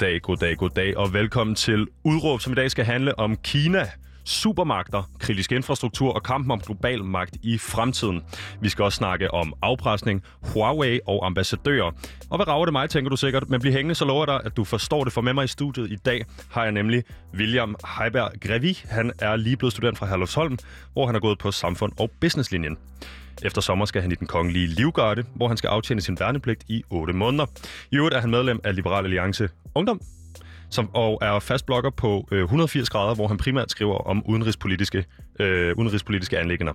Goddag, goddag, goddag, og velkommen til Udråb, som i dag skal handle om Kina, supermagter, kritisk infrastruktur og kampen om global magt i fremtiden. Vi skal også snakke om afpresning, Huawei og ambassadører. Og hvad rager det mig, tænker du sikkert, men bliv hængende, så lover jeg dig, at du forstår det. For med mig i studiet i dag har jeg nemlig William Heiberg Grevi. Han er lige blevet student fra Herlufsholm, hvor han er gået på samfund- og businesslinjen. Efter sommer skal han i den kongelige livgarde, hvor han skal aftjene sin værnepligt i 8 måneder. I øvrigt er han medlem af Liberal Alliance Ungdom, som, og er fast blogger på øh, 180 grader, hvor han primært skriver om udenrigspolitiske, øh, udenrigspolitiske anlæggender,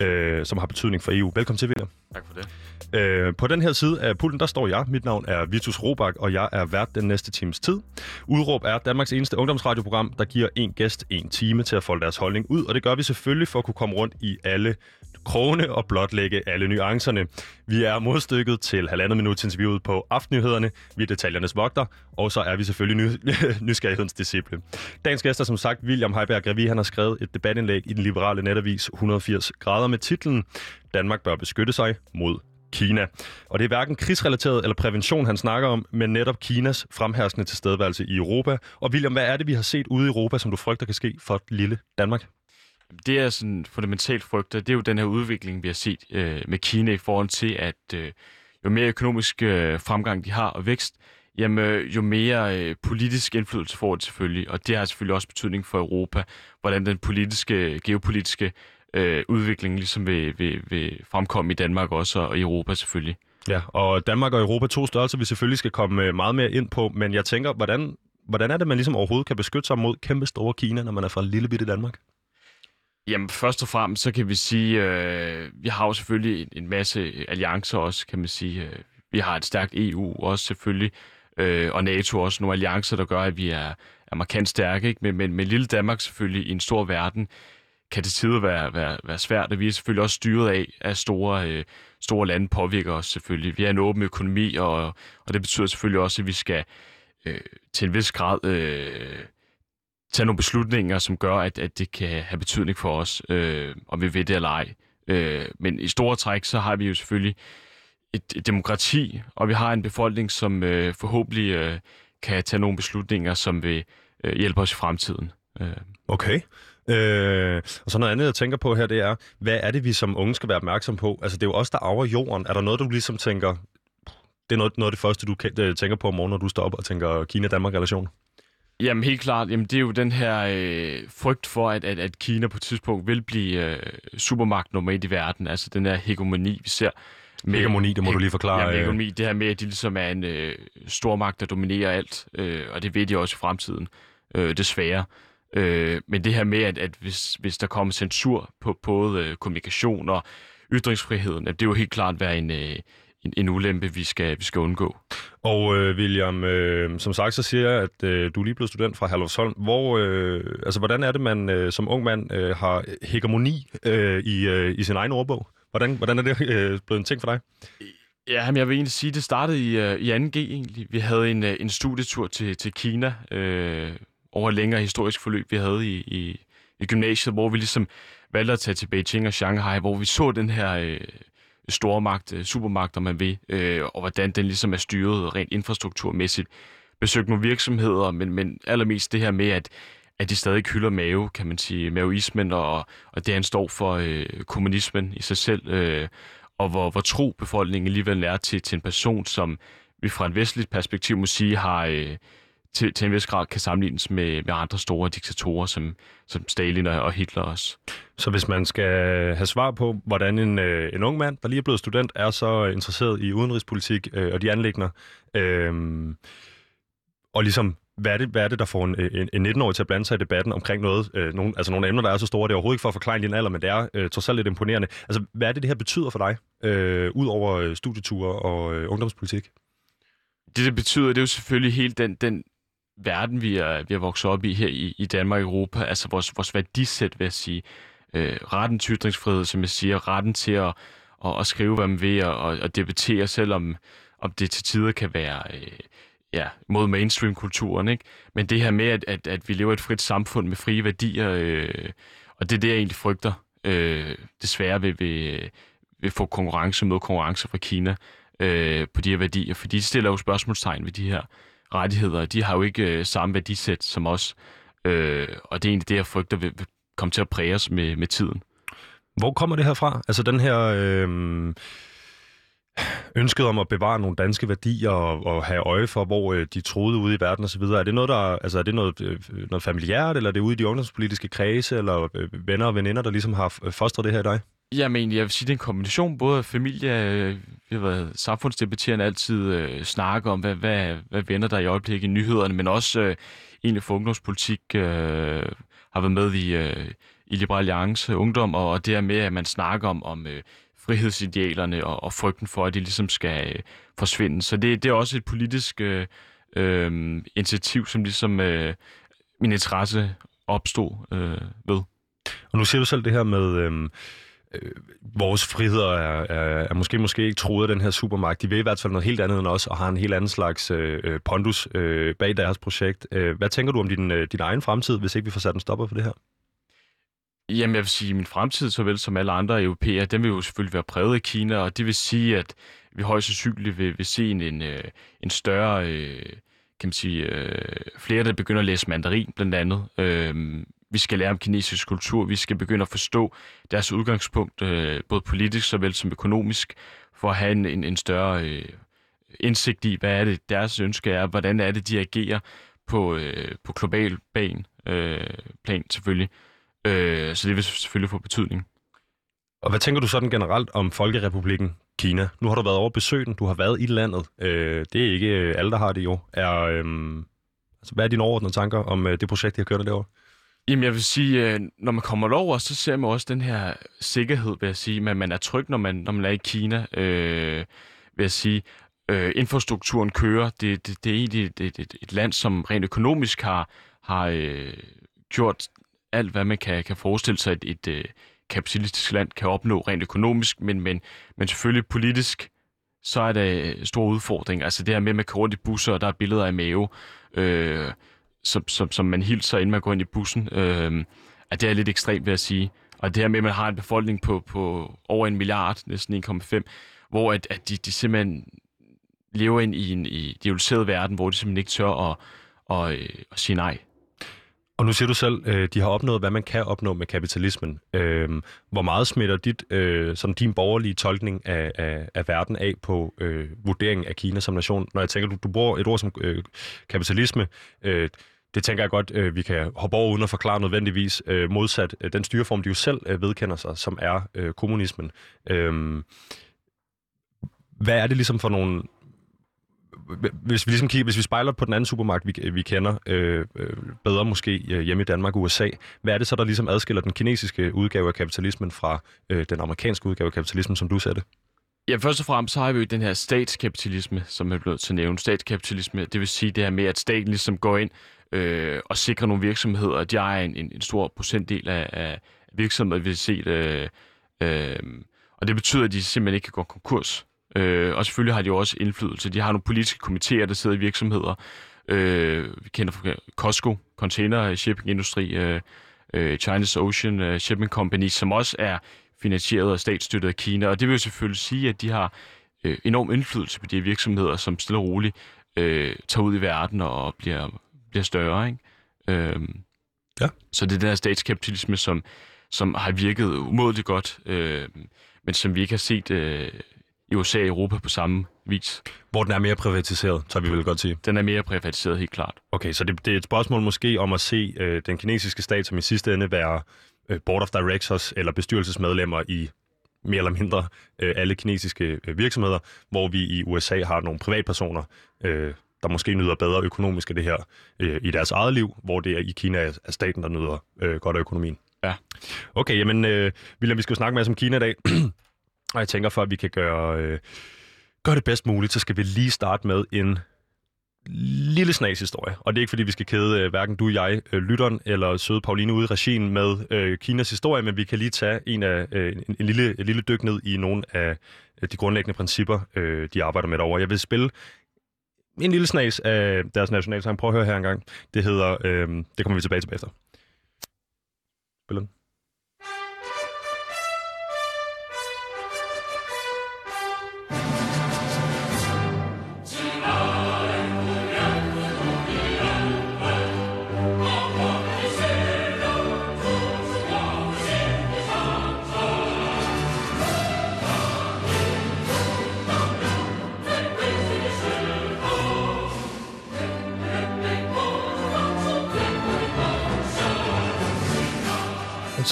øh, som har betydning for EU. Velkommen til, William. Tak for det. Øh, på den her side af pulten, der står jeg. Mit navn er Vitus Robak, og jeg er vært den næste times tid. Udråb er Danmarks eneste ungdomsradioprogram, der giver en gæst en time til at folde deres holdning ud, og det gør vi selvfølgelig for at kunne komme rundt i alle krone og blotlægge alle nuancerne. Vi er modstykket til halvandet minut interviewet på Aftennyhederne. Vi er detaljernes vogter, og så er vi selvfølgelig ny- nysgerrighedens disciple. Dagens gæst er som sagt William Heiberg Gravi. Han har skrevet et debatindlæg i den liberale netavis 180 grader med titlen Danmark bør beskytte sig mod Kina. Og det er hverken krigsrelateret eller prævention, han snakker om, men netop Kinas fremherskende tilstedeværelse i Europa. Og William, hvad er det, vi har set ude i Europa, som du frygter kan ske for et lille Danmark? Det er sådan fundamentalt frygter, det er jo den her udvikling, vi har set øh, med Kina i forhold til, at øh, jo mere økonomisk øh, fremgang de har og vækst, jamen, øh, jo mere øh, politisk indflydelse får det selvfølgelig. Og det har selvfølgelig også betydning for Europa, hvordan den politiske, geopolitiske øh, udvikling ligesom vil, vil, vil fremkomme i Danmark også, og i Europa selvfølgelig. Ja, og Danmark og Europa to størrelser, vi selvfølgelig skal komme øh, meget mere ind på, men jeg tænker, hvordan, hvordan er det, man ligesom overhovedet kan beskytte sig mod kæmpe store Kina, når man er fra lille bitte Danmark? Jamen, først og fremmest, så kan vi sige, øh, vi har jo selvfølgelig en, en masse alliancer også, kan man sige. Øh, vi har et stærkt EU også selvfølgelig, øh, og NATO også, nogle alliancer, der gør, at vi er, er markant stærke. Ikke? Men, men med lille Danmark selvfølgelig i en stor verden, kan det tider være, være, være svært, og vi er selvfølgelig også styret af, at store, øh, store lande påvirker os selvfølgelig. Vi er en åben økonomi, og, og det betyder selvfølgelig også, at vi skal øh, til en vis grad øh, tage nogle beslutninger, som gør, at, at det kan have betydning for os, øh, om vi ved det eller ej. Øh, men i store træk, så har vi jo selvfølgelig et, et demokrati, og vi har en befolkning, som øh, forhåbentlig øh, kan tage nogle beslutninger, som vil øh, hjælpe os i fremtiden. Øh. Okay. Øh, og så noget andet, jeg tænker på her, det er, hvad er det, vi som unge skal være opmærksom på? Altså, det er jo os, der arver jorden. Er der noget, du ligesom tænker, det er noget, noget af det første, du øh, tænker på om morgenen, når du står op og tænker Kina-Danmark-relation? Jamen helt klart, jamen, det er jo den her øh, frygt for, at, at, at Kina på et tidspunkt vil blive øh, supermagt nummer et i verden. Altså den her hegemoni, vi ser. Med, hegemoni, det må he- du lige forklare. Ja, hegemoni, det her med, at de ligesom er en øh, stor magt, der dominerer alt, øh, og det ved de også i fremtiden, øh, desværre. Øh, men det her med, at, at hvis, hvis der kommer censur på både øh, kommunikation og ytringsfriheden, at det jo helt klart være en, øh, en, en ulempe, vi skal, vi skal undgå. Og øh, William, øh, som sagt, så siger jeg, at øh, du er lige blevet student fra Herlufsholm. Hvor, øh, altså, hvordan er det, man øh, som ung mand øh, har hegemoni øh, i, øh, i sin egen ordbog? Hvordan, hvordan er det øh, blevet en ting for dig? Ja, men jeg vil egentlig sige, at det startede i, uh, i 2G egentlig. Vi havde en, uh, en studietur til, til Kina øh, over et længere historisk forløb, vi havde i, i, i gymnasiet, hvor vi ligesom valgte at tage til Beijing og Shanghai, hvor vi så den her øh, stormagt, øh, supermagt, om man vil, øh, og hvordan den ligesom er styret rent infrastrukturmæssigt. Besøgt nogle virksomheder, men, men allermest det her med, at, at de stadig hylder mave, kan man sige, maoismen, og, og det han står for øh, kommunismen i sig selv, øh, og hvor, hvor tro befolkningen alligevel er til, til en person, som vi fra et vestligt perspektiv må sige har... Øh, til, til en vis grad kan sammenlignes med, med andre store diktatorer, som, som Stalin og Hitler også. Så hvis man skal have svar på, hvordan en, øh, en ung mand, der lige er blevet student, er så interesseret i udenrigspolitik øh, og de anlægner, øh, og ligesom hvad er, det, hvad er det, der får en, en, en 19-årig til at blande sig i debatten omkring noget, øh, nogle, altså nogle emner, der er så store, det er overhovedet ikke for at forklare din alder, men det er øh, trods alt lidt imponerende. Altså, hvad er det, det her betyder for dig, øh, ud over øh, studieture og øh, ungdomspolitik? Det, det betyder, det er jo selvfølgelig helt den, den verden, vi er, vi er vokset op i her i, i Danmark og Europa, altså vores, vores værdisæt, vil jeg sige. Øh, retten til ytringsfrihed, som jeg siger, retten til at, at, at skrive, hvad man vil, og, og debattere, selvom om det til tider kan være øh, ja, mod mainstream-kulturen. Ikke? Men det her med, at, at, at vi lever i et frit samfund med frie værdier, øh, og det er det, jeg egentlig frygter, øh, desværre vil, vil, vil få konkurrence mod konkurrence fra Kina øh, på de her værdier, for de stiller jo spørgsmålstegn ved de her rettigheder, de har jo ikke øh, samme værdisæt som os. Øh, og det er egentlig det, jeg frygter vil, vil komme til at præge os med, med tiden. Hvor kommer det her fra? Altså den her øh, ønsket om at bevare nogle danske værdier og, og have øje for, hvor øh, de troede ude i verden osv. Er det noget, der, altså er det noget, øh, noget familiært, eller er det ude i de ungdomspolitiske kredse, eller øh, venner og veninder, der ligesom har fostret det her i dig? Jamen, jeg vil sige, det er en kombination. Både familie, øh, vi har været samfundsdebatterende altid øh, snakke om, hvad, hvad, hvad vender der i øjeblikket i nyhederne, men også øh, egentlig for ungdomspolitik øh, har været med i, øh, i Liberal Alliance Ungdom, og, og det er med, at man snakker om, om øh, frihedsidealerne og, og frygten for, at de ligesom skal øh, forsvinde. Så det, det er også et politisk øh, øh, initiativ, som ligesom øh, min interesse opstod øh, ved. Og nu siger du selv det her med... Øh øh, vores friheder er, er, er måske måske ikke troet af den her supermagt. De vil i hvert fald noget helt andet end os, og har en helt anden slags øh, øh, pondus øh, bag deres projekt. Øh, hvad tænker du om din, øh, din egen fremtid, hvis ikke vi får sat en stopper for det her? Jamen, jeg vil sige, at min fremtid, såvel som alle andre europæer, den vil jo selvfølgelig være præget af Kina, og det vil sige, at vi højst sandsynligt vil, vil se en, en, øh, en større, øh, kan man sige, øh, flere, der begynder at læse mandarin, blandt andet. Øh, vi skal lære om kinesisk kultur, vi skal begynde at forstå deres udgangspunkt, øh, både politisk såvel som økonomisk, for at have en, en, en større øh, indsigt i, hvad er det deres ønske er, hvordan er det, de agerer på, øh, på global plan, øh, plan selvfølgelig. Øh, så det vil selvfølgelig få betydning. Og hvad tænker du sådan generelt om Folkerepublikken Kina? Nu har du været over besøgen, du har været i landet. Øh, det er ikke øh, alle, der har det jo. Er, øh, altså, hvad er dine overordnede tanker om øh, det projekt, de har kørt derovre? Jamen, jeg vil sige, øh, når man kommer over, så ser man også den her sikkerhed, vil jeg sige, at man er tryg, når man, når man er i Kina, øh, vil jeg sige. Øh, infrastrukturen kører. Det, det, det er egentlig et, et, et land, som rent økonomisk har, har øh, gjort alt, hvad man kan, kan forestille sig, et, et øh, kapitalistisk land kan opnå rent økonomisk, men, men, men selvfølgelig politisk, så er der øh, store udfordringer. Altså det her med, at man kan rundt i busser, og der er billeder af mave. Øh, som, som, som man hilser, inden man går ind i bussen, øh, at det er lidt ekstremt, vil jeg sige. Og det her med, at man har en befolkning på, på over en milliard, næsten 1,5, hvor at, at de, de simpelthen lever ind i en idealiseret verden, hvor de simpelthen ikke tør at, at, at, at sige nej. Og nu siger du selv, øh, de har opnået, hvad man kan opnå med kapitalismen. Øhm, hvor meget smitter dit, øh, sådan din borgerlige tolkning af, af, af verden af på øh, vurderingen af Kina som nation? Når jeg tænker, du, du bruger et ord som øh, kapitalisme, øh, det tænker jeg godt, øh, vi kan hoppe over uden at forklare nødvendigvis øh, modsat øh, den styreform, de jo selv øh, vedkender sig, som er øh, kommunismen. Øh, hvad er det ligesom for nogle hvis vi ligesom kigger, hvis vi spejler på den anden supermagt, vi, vi kender øh, øh bedre måske øh, hjemme i Danmark og USA, hvad er det så, der ligesom adskiller den kinesiske udgave af kapitalismen fra øh, den amerikanske udgave af kapitalismen, som du sagde det? Ja, først og fremmest så har vi jo den her statskapitalisme, som er blevet til nævnt. Statskapitalisme, det vil sige det her med, at staten ligesom går ind øh, og sikrer nogle virksomheder, at jeg er en, en, en stor procentdel af, af virksomheder, vi har set. Øh, øh, og det betyder, at de simpelthen ikke kan gå konkurs. Øh, og selvfølgelig har de også indflydelse. De har nogle politiske komitéer, der sidder i virksomheder. Øh, vi kender fra Costco, Container Shipping Industri, øh, øh, Chinese Ocean øh, Shipping Company, som også er finansieret og statsstøttet af Kina. Og det vil jo selvfølgelig sige, at de har øh, enorm indflydelse på de virksomheder, som stille og roligt øh, tager ud i verden og bliver, bliver større. Ikke? Øh, ja. Så det er den her statskapitalisme, som, som har virket umådeligt godt, øh, men som vi ikke har set øh, i USA og Europa på samme vis. Hvor den er mere privatiseret, så vi vil godt sige. Den er mere privatiseret, helt klart. Okay, så det, det er et spørgsmål måske om at se øh, den kinesiske stat som i sidste ende være øh, board of directors eller bestyrelsesmedlemmer i mere eller mindre øh, alle kinesiske øh, virksomheder, hvor vi i USA har nogle privatpersoner, øh, der måske nyder bedre økonomisk af det her øh, i deres eget liv, hvor det er i Kina er staten, der nyder øh, godt af økonomien. Ja. Okay, jamen, øh, William, vi skal jo snakke med os om Kina i dag. Og jeg tænker, for at vi kan gøre, øh, gøre det bedst muligt, så skal vi lige starte med en lille snas historie. Og det er ikke, fordi vi skal kede øh, hverken du, jeg, øh, lytteren eller søde Pauline ude i regien med øh, Kinas historie, men vi kan lige tage en, af, øh, en, en, lille, en lille dyk ned i nogle af de grundlæggende principper, øh, de arbejder med derovre. Jeg vil spille en lille snas af deres nationalsang. Prøv at høre her en gang. Det hedder, øh, det kommer vi tilbage til bagefter. Spiller den.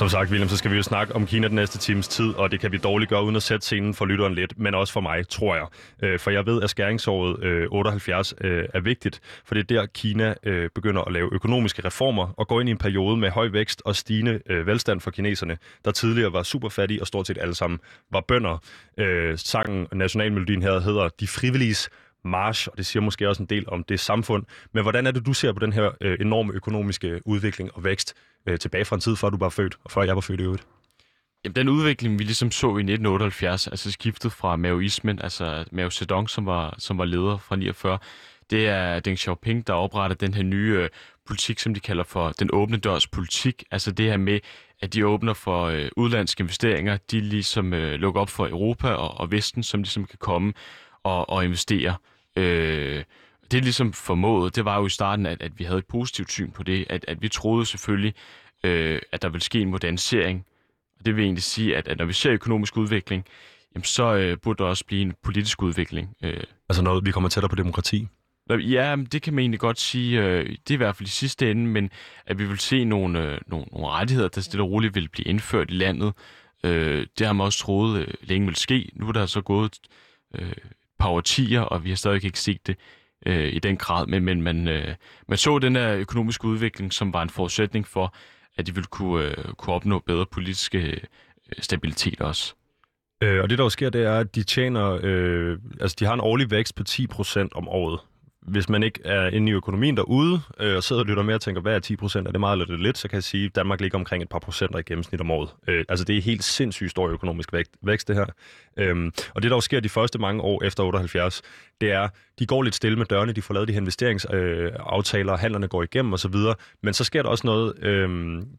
Som sagt, William, så skal vi jo snakke om Kina den næste times tid, og det kan vi dårligt gøre uden at sætte scenen for lytteren lidt, men også for mig, tror jeg. Øh, for jeg ved, at skæringsåret øh, 78 øh, er vigtigt, for det er der, Kina øh, begynder at lave økonomiske reformer og går ind i en periode med høj vækst og stigende øh, velstand for kineserne, der tidligere var super fattige og stort set alle sammen var bønder. Øh, sangen, nationalmelodien her, hedder De frivilliges march, og det siger måske også en del om det samfund. Men hvordan er det, du ser på den her øh, enorme økonomiske udvikling og vækst øh, tilbage fra en tid, før du var født, og før jeg var født i øvrigt? Jamen, den udvikling, vi ligesom så i 1978, altså skiftet fra maoismen, altså Mao Zedong, som var, som var leder fra 49, det er Deng Xiaoping, der opretter den her nye øh, politik, som de kalder for den åbne dørs politik. Altså det her med, at de åbner for øh, udlandske investeringer, de ligesom øh, lukker op for Europa og, og Vesten, som ligesom kan komme og, og investere. Øh, det er ligesom formået, det var jo i starten, at, at vi havde et positivt syn på det, at, at vi troede selvfølgelig, øh, at der ville ske en modernisering. Og det vil egentlig sige, at, at når vi ser økonomisk udvikling, jamen så øh, burde der også blive en politisk udvikling. Øh. Altså noget, vi kommer tættere på demokrati? Ja, det kan man egentlig godt sige. Øh, det er i hvert fald i sidste ende, men at vi vil se nogle, øh, nogle, nogle rettigheder, der stille og roligt vil blive indført i landet. Øh, det har man også troet øh, længe vil ske. Nu er der så gået øh, par årtier, og vi har stadig ikke set det øh, i den grad. Men, men man, øh, man så den her økonomiske udvikling, som var en forudsætning for, at de ville kunne, øh, kunne opnå bedre politiske øh, stabilitet også. Øh, og det, der sker, det er, at de tjener, øh, altså de har en årlig vækst på 10% om året hvis man ikke er inde i økonomien derude, øh, og sidder og lytter med og tænker, hvad er 10 procent? Er det meget eller det lidt? Så kan jeg sige, at Danmark ligger omkring et par procenter i gennemsnit om året. Øh, altså det er helt sindssygt stor økonomisk vækst, vækst det her. Øhm, og det, der jo sker de første mange år efter 78, det er, de går lidt stille med dørene, de får lavet de her investeringsaftaler, øh, handlerne går igennem osv., men så sker der også noget, øh,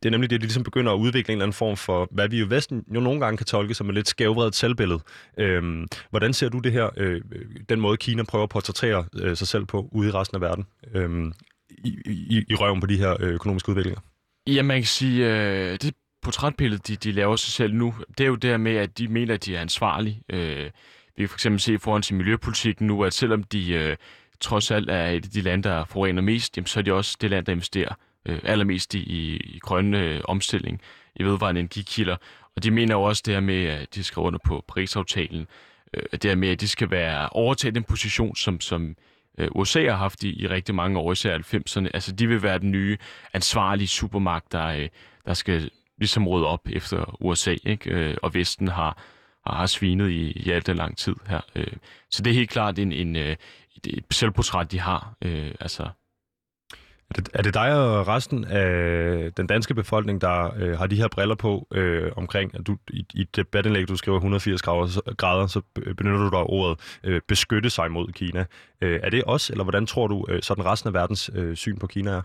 det er nemlig det, at de ligesom begynder at udvikle en eller anden form for, hvad vi i Vesten jo nogle gange kan tolke som et lidt skævvredet selvbillede. Øh, hvordan ser du det her, øh, øh, den måde Kina prøver at portrættere øh, sig selv på ude i resten af verden, øh, i, i, i røven på de her øh, økonomiske udviklinger? Ja, man kan sige, øh, det portrætbillede, de, de laver sig selv nu, det er jo der med, at de mener, at de er ansvarlige. Øh, vi kan for eksempel se foran til miljøpolitikken nu, at selvom de øh, trods alt er et af de lande, der forurener mest, jamen, så er de også det land, der investerer øh, allermest i, i, i grønne øh, omstilling, i vedvarende energikilder. Og de mener jo også det her med, at de skriver under på Paris-aftalen, øh, det her med, at de skal være overtaget den position, som, som øh, USA har haft i, i rigtig mange år, især 90'erne. Altså, de vil være den nye ansvarlige supermagt, der, øh, der skal ligesom råde op efter USA, ikke? Øh, og Vesten har, har, har svinet i, i alt den lang tid her. Øh, så det er helt klart en, en, øh, et, et selvportræt, de har. Øh, altså, er det, er det dig og resten af den danske befolkning, der øh, har de her briller på øh, omkring, at du i, i debatindlæg, du skriver 180 grader, grader så benytter du dig af ordet øh, beskytte sig mod Kina. Øh, er det os, eller hvordan tror du, øh, sådan resten af verdens øh, syn på Kina er?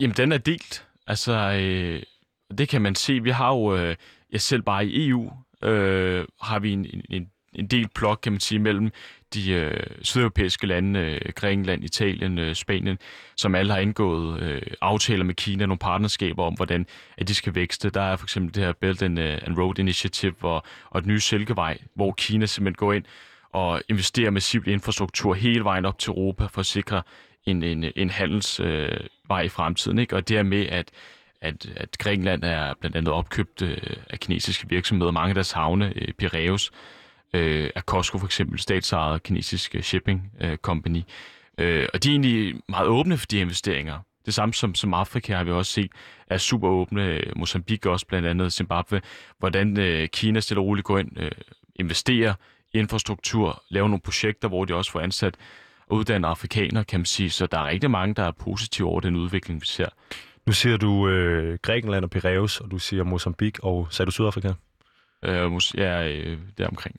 Jamen, den er delt. Altså, øh, det kan man se. Vi har jo, øh, ja, selv bare i EU, øh, har vi en, en, en del plok, kan man sige, mellem de øh, sydeuropæiske lande, øh, Grækenland, Italien, øh, Spanien, som alle har indgået øh, aftaler med Kina, nogle partnerskaber om, hvordan at de skal vækste. Der er for eksempel det her Belt and, uh, and Road Initiative og, og et nye Silkevej, hvor Kina simpelthen går ind og investerer massivt i infrastruktur hele vejen op til Europa for at sikre en, en, en handelsvej øh, i fremtiden. Ikke? Og det er med, at at, at Grækenland er blandt andet opkøbt øh, af kinesiske virksomheder. Mange af deres havne, øh, Piraeus, øh, er Costco for eksempel, statsejet kinesisk øh, shipping øh, company. Øh, og de er egentlig meget åbne for de investeringer. Det samme som, som Afrika har vi også set, er super åbne. Mozambique også, blandt andet Zimbabwe. Hvordan øh, Kina stille og roligt går ind, øh, investerer i infrastruktur, laver nogle projekter, hvor de også får ansat og uddannet afrikanere, kan man sige. Så der er rigtig mange, der er positive over den udvikling, vi ser. Nu siger du øh, Grækenland og Piraeus, og du siger Mozambique, og sagde du Sydafrika? Øh, ja, øh, der omkring.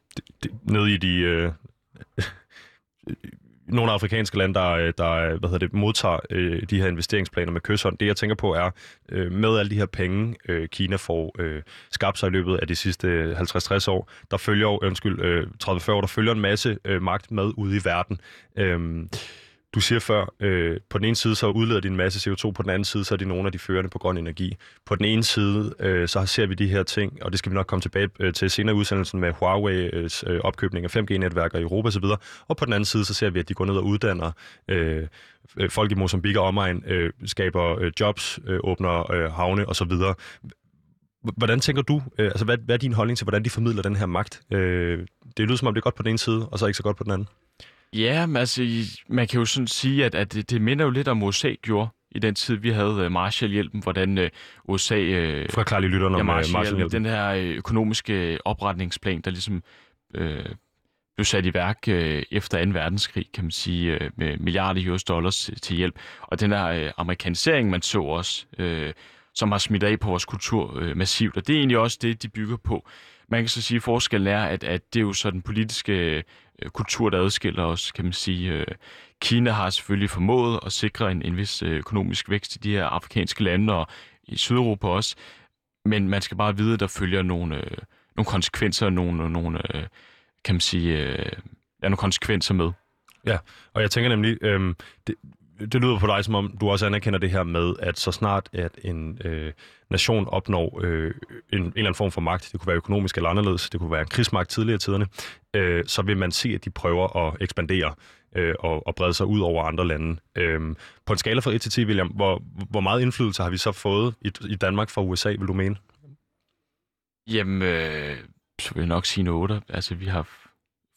Nede i de... Øh, nogle afrikanske lande, der, der hvad hedder det, modtager øh, de her investeringsplaner med kysshånd. Det, jeg tænker på, er, øh, med alle de her penge, øh, Kina får øh, skabt sig i løbet af de sidste 50-60 år, der følger jo, undskyld, øh, 30-40 år, der følger en masse øh, magt med ude i verden. Øh, du siger før, øh, på den ene side så udleder de en masse CO2, på den anden side så er de nogle af de førende på grøn energi. På den ene side øh, så ser vi de her ting, og det skal vi nok komme tilbage øh, til senere i udsendelsen med Huawei's øh, øh, opkøbning af 5G-netværker i Europa osv. Og på den anden side så ser vi, at de går ned og uddanner øh, øh folk i Mozambique og omegn, øh, skaber øh, jobs, øh, åbner øh, havne osv. Hvordan tænker du, øh, altså hvad, hvad er din holdning til, hvordan de formidler den her magt? Øh, det lyder som om, det er godt på den ene side, og så ikke så godt på den anden. Ja, men altså, man kan jo sådan sige, at, at det, det minder jo lidt om USA gjorde i den tid, vi havde uh, Marshallhjælpen, hvordan uh, USA... Uh, Forklar lige lytterne ja, om Marshallhjælpen. Den her økonomiske opretningsplan, der ligesom uh, blev sat i værk uh, efter 2. verdenskrig, kan man sige, uh, med milliarder US dollars til hjælp. Og den her uh, amerikanisering, man så også, uh, som har smidt af på vores kultur uh, massivt. Og det er egentlig også det, de bygger på. Man kan så sige, at forskellen er, at, at det er jo så den politiske øh, Øh, kultur, der adskiller os, kan man sige. Øh, Kina har selvfølgelig formået at sikre en, en vis øh, økonomisk vækst i de her afrikanske lande, og i Sydeuropa også. Men man skal bare vide, at der følger nogle, øh, nogle konsekvenser, nogle, nogle øh, kan man sige, øh, ja, nogle konsekvenser med. Ja, og jeg tænker nemlig, øh, det, det lyder på dig, som om du også anerkender det her med, at så snart at en øh, nation opnår øh, en, en eller anden form for magt, det kunne være økonomisk eller anderledes, det kunne være en krigsmagt tidligere i tiderne, øh, så vil man se, at de prøver at ekspandere øh, og, og brede sig ud over andre lande. Øh, på en skala fra 1 til 10, William, hvor, hvor meget indflydelse har vi så fået i, i Danmark fra USA, vil du mene? Jamen, øh, så vil jeg nok sige en 8. Altså, vi har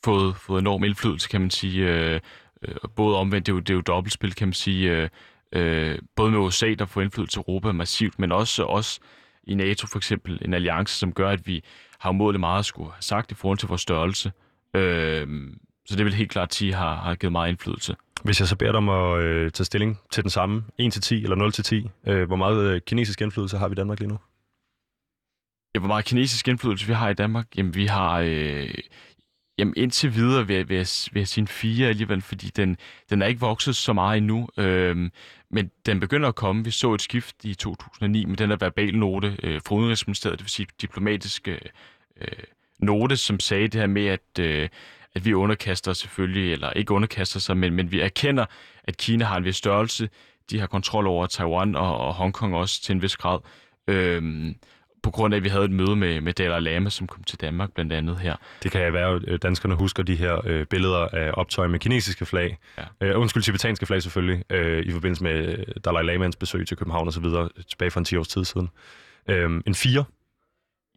fået, fået enorm indflydelse, kan man sige. Øh, øh, både omvendt, det er jo, det er jo dobbeltspil, kan man sige. Øh, øh, både med USA, der får indflydelse til Europa massivt, men også os i NATO for eksempel, en alliance, som gør, at vi har umådeligt meget at skulle have sagt i forhold til vores størrelse. Øh, så det vil helt klart sige, har, har givet meget indflydelse. Hvis jeg så beder dig om at øh, tage stilling til den samme, 1-10 eller 0-10, øh, hvor meget øh, kinesisk indflydelse har vi i Danmark lige nu? Ja, hvor meget kinesisk indflydelse vi har i Danmark? Jamen, vi har... Øh, Jamen indtil videre vil jeg, vil jeg, vil jeg sige en 4 alligevel, fordi den, den er ikke vokset så meget endnu. Øhm, men den begynder at komme. Vi så et skift i 2009 med den der verbal note øh, fra Udenrigsministeriet, det vil sige diplomatiske øh, note, som sagde det her med, at, øh, at vi underkaster selvfølgelig, eller ikke underkaster sig, men, men vi erkender, at Kina har en vis størrelse. De har kontrol over Taiwan og, og Hongkong også til en vis grad. Øhm, på grund af, at vi havde et møde med, med Dalai Lama, som kom til Danmark blandt andet her. Det kan være, at øh, danskerne husker de her øh, billeder af optøj med kinesiske flag. Ja. Øh, undskyld, tibetanske flag selvfølgelig, øh, i forbindelse med øh, Dalai Lamas besøg til København og så videre, tilbage for en 10 års tid siden. Øh, en 4.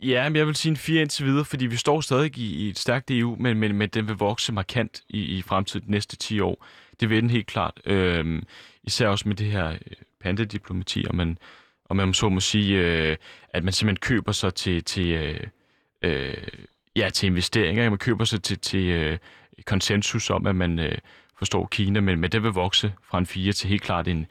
Ja, men jeg vil sige en 4 indtil videre, fordi vi står stadig i, i et stærkt EU, men, men, men den vil vokse markant i, i fremtiden de næste 10 år. Det vil den helt klart. Øh, især også med det her øh, pandediplomati, og man og man så må sige, øh, at man simpelthen køber sig til, til, øh, øh, ja, til investeringer. Man køber sig til, til øh, konsensus om, at man øh, forstår Kina, men, men det vil vokse fra en 4 til helt klart en,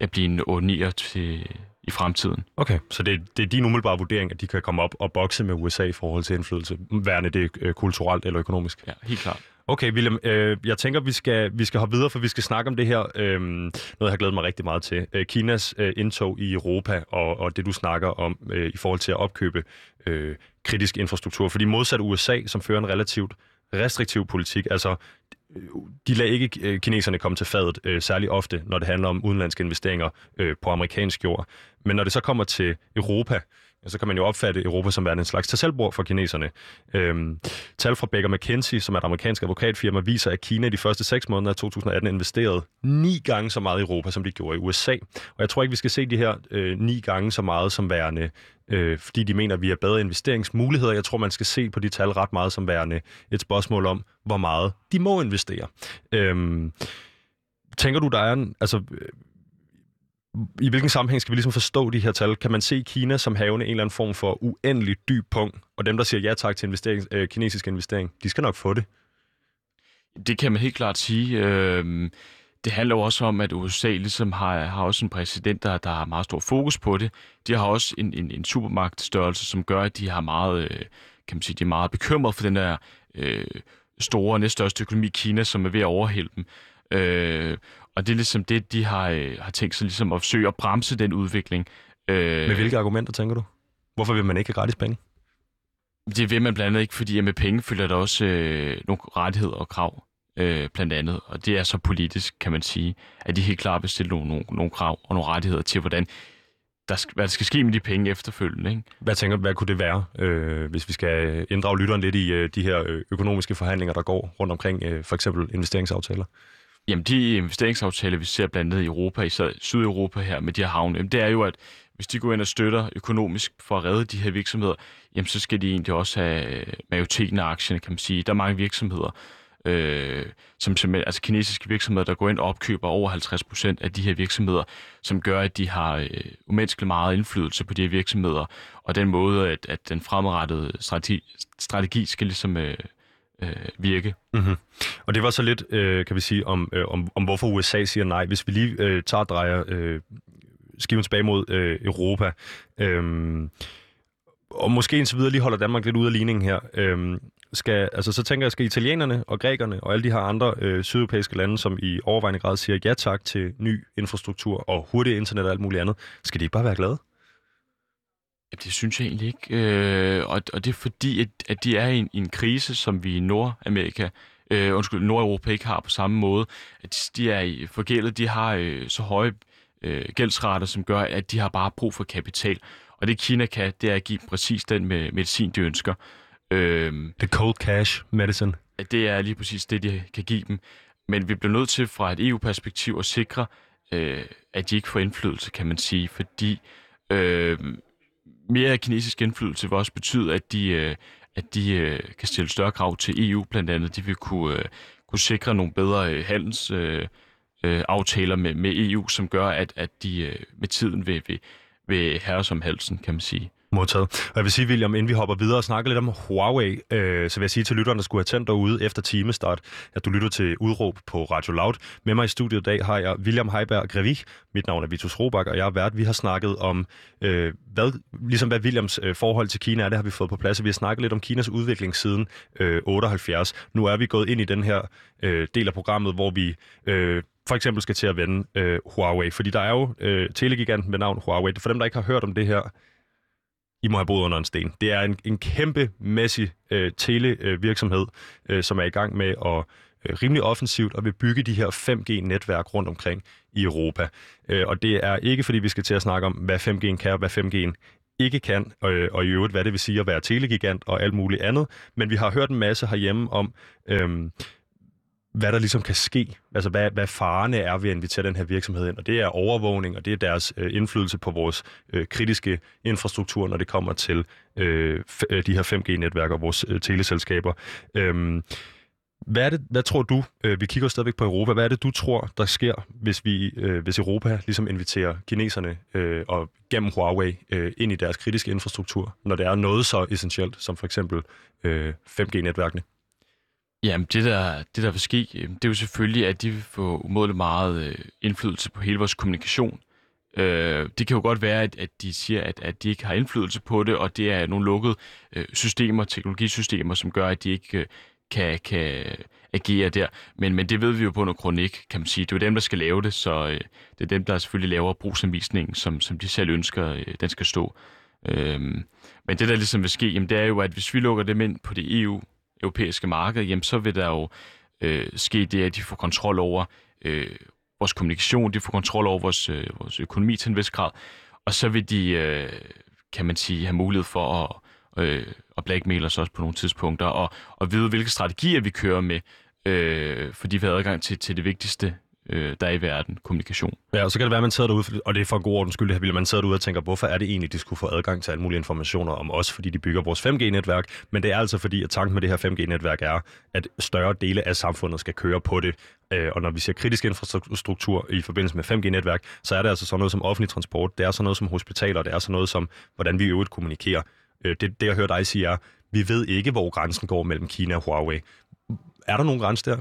at blive en 8 til, i fremtiden. Okay, så det, det er din umiddelbare vurdering, at de kan komme op og bokse med USA i forhold til indflydelse, værende det øh, kulturelt eller økonomisk? Ja, helt klart. Okay, William, øh, jeg tænker, vi skal, vi skal hoppe videre, for vi skal snakke om det her, øh, noget jeg har glædet mig rigtig meget til. Øh, Kinas øh, indtog i Europa, og, og det du snakker om øh, i forhold til at opkøbe øh, kritisk infrastruktur. Fordi modsat USA, som fører en relativt restriktiv politik, altså øh, de lader ikke øh, kineserne komme til fadet øh, særlig ofte, når det handler om udenlandske investeringer øh, på amerikansk jord. Men når det så kommer til Europa, så kan man jo opfatte Europa som værende en slags tasselbord for kineserne. Øhm, tal fra Baker McKenzie, som er et amerikansk advokatfirma, viser, at Kina i de første seks måneder af 2018 investerede ni gange så meget i Europa, som de gjorde i USA. Og jeg tror ikke, vi skal se de her øh, ni gange så meget som værende, øh, fordi de mener, at vi har bedre investeringsmuligheder. Jeg tror, man skal se på de tal ret meget som værende et spørgsmål om, hvor meget de må investere. Øhm, tænker du, der er en... Altså, i hvilken sammenhæng skal vi ligesom forstå de her tal? Kan man se Kina som havende en eller anden form for uendelig dyb punkt, og dem, der siger ja tak til investering, øh, kinesisk investering, de skal nok få det? Det kan man helt klart sige. Øh, det handler jo også om, at USA ligesom har, har også en præsident, der, der har meget stor fokus på det. De har også en, en, en supermagtstørrelse, som gør, at de har meget, øh, kan man sige, de er meget bekymret for den der øh, store, næststørste økonomi, Kina, som er ved at overhælde dem. Øh, og det er ligesom det, de har, øh, har tænkt sig ligesom at forsøge at bremse den udvikling. Øh, med hvilke argumenter, tænker du? Hvorfor vil man ikke have gratis penge? Det vil man blandt andet ikke, fordi med penge følger der også øh, nogle rettigheder og krav, øh, blandt andet. Og det er så politisk, kan man sige, at de helt klart vil stille nogle, nogle, nogle krav og nogle rettigheder til, hvordan der skal, hvad der skal ske med de penge efterfølgende. Ikke? Hvad tænker hvad kunne det være, øh, hvis vi skal inddrage lytteren lidt i øh, de her øh, økonomiske forhandlinger, der går rundt omkring øh, for eksempel investeringsaftaler? Jamen, de investeringsaftaler, vi ser blandt andet i Europa, især Sydeuropa her med de her havne, det er jo, at hvis de går ind og støtter økonomisk for at redde de her virksomheder, jamen så skal de egentlig også have øh, majoriteten af aktierne, kan man sige. Der er mange virksomheder, øh, som simpelthen, altså kinesiske virksomheder, der går ind og opkøber over 50 procent af de her virksomheder, som gør, at de har øh, umenneskeligt meget indflydelse på de her virksomheder, og den måde, at, at den fremadrettede strategi, strategi skal ligesom øh, øh, virke. Mm-hmm. Og det var så lidt, øh, kan vi sige, om, øh, om, om hvorfor USA siger nej. Hvis vi lige øh, tager og drejer øh, skiven tilbage mod øh, Europa, øh, og måske indtil videre lige holder Danmark lidt ude af ligningen her. Øh, skal, altså, så tænker jeg, skal italienerne og grækerne og alle de her andre øh, sydeuropæiske lande, som i overvejende grad siger ja tak til ny infrastruktur og hurtigt internet og alt muligt andet, skal de ikke bare være glade? Det synes jeg egentlig ikke. Øh, og, og det er fordi, at, at de er i en, i en krise, som vi i Nordamerika, øh, undskyld, Nordeuropa ikke har på samme måde. At de, er i forgældet, de har øh, så høje øh, gældsrater, som gør, at de har bare brug for kapital. Og det Kina kan, det er at give præcis den med medicin, de ønsker. Øh, The cold cash medicine. At det er lige præcis det, de kan give dem. Men vi bliver nødt til fra et EU-perspektiv at sikre, øh, at de ikke får indflydelse, kan man sige. Fordi øh, mere kinesisk indflydelse vil også betyde, at de, øh, at de øh, kan stille større krav til EU, blandt andet. De vil kunne, øh, kunne sikre nogle bedre øh, handels... Øh, øh, aftaler med, med EU, som gør, at, at de øh, med tiden vil, vil, vil herre som halsen, kan man sige. Modtaget. Og jeg vil sige, William, inden vi hopper videre og snakker lidt om Huawei, øh, så vil jeg sige til lytterne, der skulle have tændt derude efter timestart, at du lytter til udråb på Radio Loud. Med mig i studiet i dag har jeg William Heiberg Grevig. Mit navn er Vitus Robak, og jeg er vært. Vi har snakket om, øh, hvad, ligesom hvad Williams øh, forhold til Kina er, det har vi fået på plads. Vi har snakket lidt om Kinas udvikling siden øh, 78. Nu er vi gået ind i den her øh, del af programmet, hvor vi øh, for eksempel skal til at vende øh, Huawei, fordi der er jo øh, telegiganten med navn Huawei. For dem, der ikke har hørt om det her, i må have boet under en sten. Det er en, en kæmpe mæssig øh, televirksomhed, øh, som er i gang med at øh, rimelig offensivt og vil bygge de her 5G-netværk rundt omkring i Europa. Øh, og det er ikke, fordi vi skal til at snakke om, hvad 5G'en kan og hvad 5G'en ikke kan, øh, og i øvrigt, hvad det vil sige at være telegigant og alt muligt andet. Men vi har hørt en masse herhjemme om, øh, hvad der ligesom kan ske, altså hvad, hvad farerne er ved at invitere den her virksomhed ind, og det er overvågning, og det er deres øh, indflydelse på vores øh, kritiske infrastruktur, når det kommer til øh, øh de her 5G-netværk og vores øh, teleselskaber. Øhm, hvad, er det, hvad tror du, øh, vi kigger stadigvæk på Europa, hvad er det, du tror, der sker, hvis, vi, øh, hvis Europa ligesom inviterer kineserne øh, og gennem Huawei øh, ind i deres kritiske infrastruktur, når det er noget så essentielt som for eksempel øh, 5G-netværkene? Jamen, det der, det der vil ske, øhm, det er jo selvfølgelig, at de vil få umådeligt meget øh, indflydelse på hele vores kommunikation. Øh, det kan jo godt være, at, at de siger, at, at de ikke har indflydelse på det, og det er nogle lukkede øh, systemer, teknologisystemer, som gør, at de ikke øh, kan, kan agere der. Men, men det ved vi jo på noget kronik, kan man sige. Det er jo dem, der skal lave det, så øh, det er dem, der selvfølgelig laver brugsanvisningen, som, som de selv ønsker, øh, den skal stå. Øh, men det, der ligesom vil ske, jamen, det er jo, at hvis vi lukker dem ind på det EU europæiske marked, jamen så vil der jo øh, ske det, at de får kontrol over øh, vores kommunikation, de får kontrol over vores, øh, vores økonomi til en vis grad, og så vil de, øh, kan man sige, have mulighed for at, øh, at blackmail os også på nogle tidspunkter, og, og vide, hvilke strategier vi kører med, øh, fordi vi har adgang til, til det vigtigste øh, der er i verden, kommunikation. Ja, og så kan det være, at man sidder derude, og det er for god ordens skyld, at man sidder derude og tænker, hvorfor er det egentlig, de skulle få adgang til alle mulige informationer om os, fordi de bygger vores 5G-netværk, men det er altså fordi, at tanken med det her 5G-netværk er, at større dele af samfundet skal køre på det, øh, og når vi ser kritisk infrastruktur i forbindelse med 5G-netværk, så er det altså sådan noget som offentlig transport, det er sådan noget som hospitaler, det er sådan noget som, hvordan vi i øvrigt kommunikerer. Øh, det, det, jeg hører dig sige er, vi ved ikke, hvor grænsen går mellem Kina og Huawei. Er der nogen grænse der?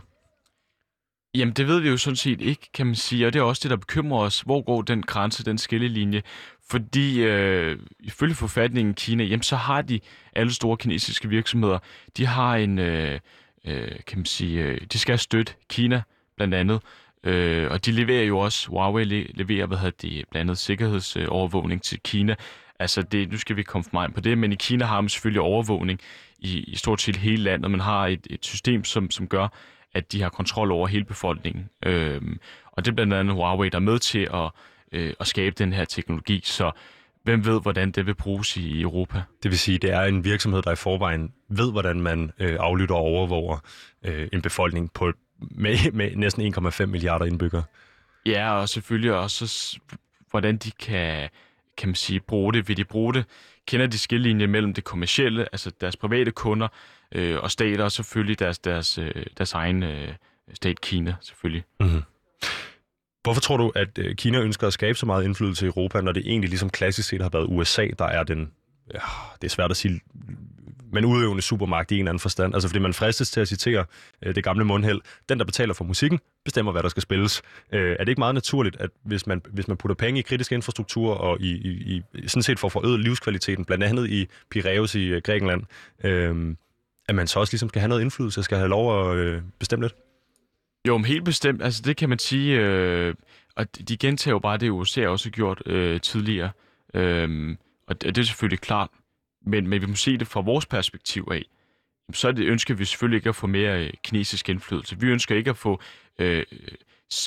Jamen, det ved vi jo sådan set ikke, kan man sige, og det er også det, der bekymrer os. Hvor går den grænse, den skillelinje? Fordi øh, ifølge forfatningen i Kina, jamen, så har de alle store kinesiske virksomheder, de har en, øh, øh, kan man sige, øh, de skal støtte Kina blandt andet, øh, og de leverer jo også, Huawei leverer, hvad hedder det, blandt andet sikkerhedsovervågning til Kina. Altså, det, nu skal vi komme for meget på det, men i Kina har man selvfølgelig overvågning i, i stort set hele landet. Man har et, et system, som, som gør, at de har kontrol over hele befolkningen. Øhm, og det er blandt andet Huawei, der er med til at, øh, at skabe den her teknologi. Så hvem ved, hvordan det vil bruges i Europa? Det vil sige, det er en virksomhed, der i forvejen ved, hvordan man øh, aflytter og overvåger øh, en befolkning på, med, med næsten 1,5 milliarder indbyggere. Ja, og selvfølgelig også, hvordan de kan kan man sige, bruge det? Vil de bruge det? Kender de skillelinje mellem det kommercielle, altså deres private kunder, øh, og stater, og selvfølgelig deres, deres, øh, deres egen øh, stat Kina, selvfølgelig. Mm-hmm. Hvorfor tror du, at øh, Kina ønsker at skabe så meget indflydelse i Europa, når det egentlig ligesom klassisk set har været USA, der er den, ja, det er svært at sige, men udøvende supermagt i en eller anden forstand. Altså fordi man fristes til at citere øh, det gamle mundheld. Den, der betaler for musikken, bestemmer, hvad der skal spilles. Øh, er det ikke meget naturligt, at hvis man, hvis man putter penge i kritisk infrastruktur og i, i, i sådan set for at forøge livskvaliteten, blandt andet i Piraeus i øh, Grækenland, øh, at man så også ligesom skal have noget indflydelse, skal have lov at øh, bestemme lidt? Jo, men helt bestemt. Altså det kan man sige, øh, og de gentager jo bare det, USA også har gjort øh, tidligere. Øh, og det, det er selvfølgelig klart. Men, men vi må se det fra vores perspektiv af. Så det, ønsker vi selvfølgelig ikke at få mere øh, kinesisk indflydelse. Vi ønsker ikke at få øh,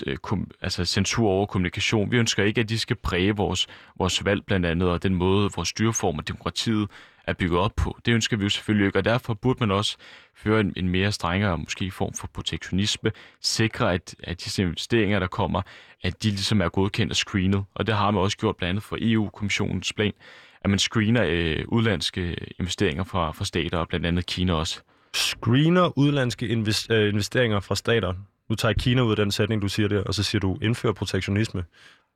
øh kom, altså censur over kommunikation. Vi ønsker ikke, at de skal præge vores, vores valg blandt andet, og den måde, vores styreform og demokratiet er bygget op på. Det ønsker vi jo selvfølgelig ikke, og derfor burde man også føre en, en mere strengere, måske form for protektionisme, sikre, at, at disse investeringer, der kommer, at de ligesom er godkendt og screenet. Og det har man også gjort blandt andet for EU-kommissionens plan, at man screener øh, udlandske investeringer fra, fra stater, og blandt andet Kina også. Screener udlandske øh, investeringer fra stater? Nu tager jeg Kina ud af den sætning, du siger der, og så siger du, indfører protektionisme.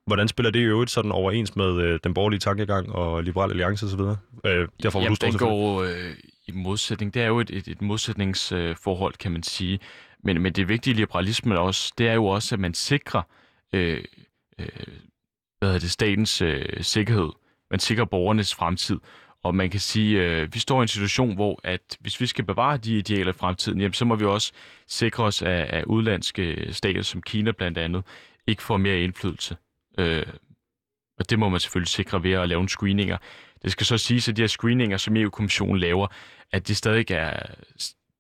Hvordan spiller det i øvrigt sådan overens med øh, den borgerlige tankegang og liberal alliance osv.? Øh, derfor, Jamen, du det går øh, i modsætning. Det er jo et, et, et modsætningsforhold, øh, kan man sige. Men, men det vigtige i liberalismen også, det er jo også, at man sikrer øh, øh, hvad er det, statens øh, sikkerhed. Man sikrer borgernes fremtid. Og man kan sige, øh, vi står i en situation, hvor at hvis vi skal bevare de idealer i fremtiden, jamen, så må vi også sikre os, at, at udlandske stater som Kina blandt andet ikke får mere indflydelse. Øh, og det må man selvfølgelig sikre ved at lave en screeninger. Det skal så siges, at de her screeninger, som EU-kommissionen laver, at de stadig er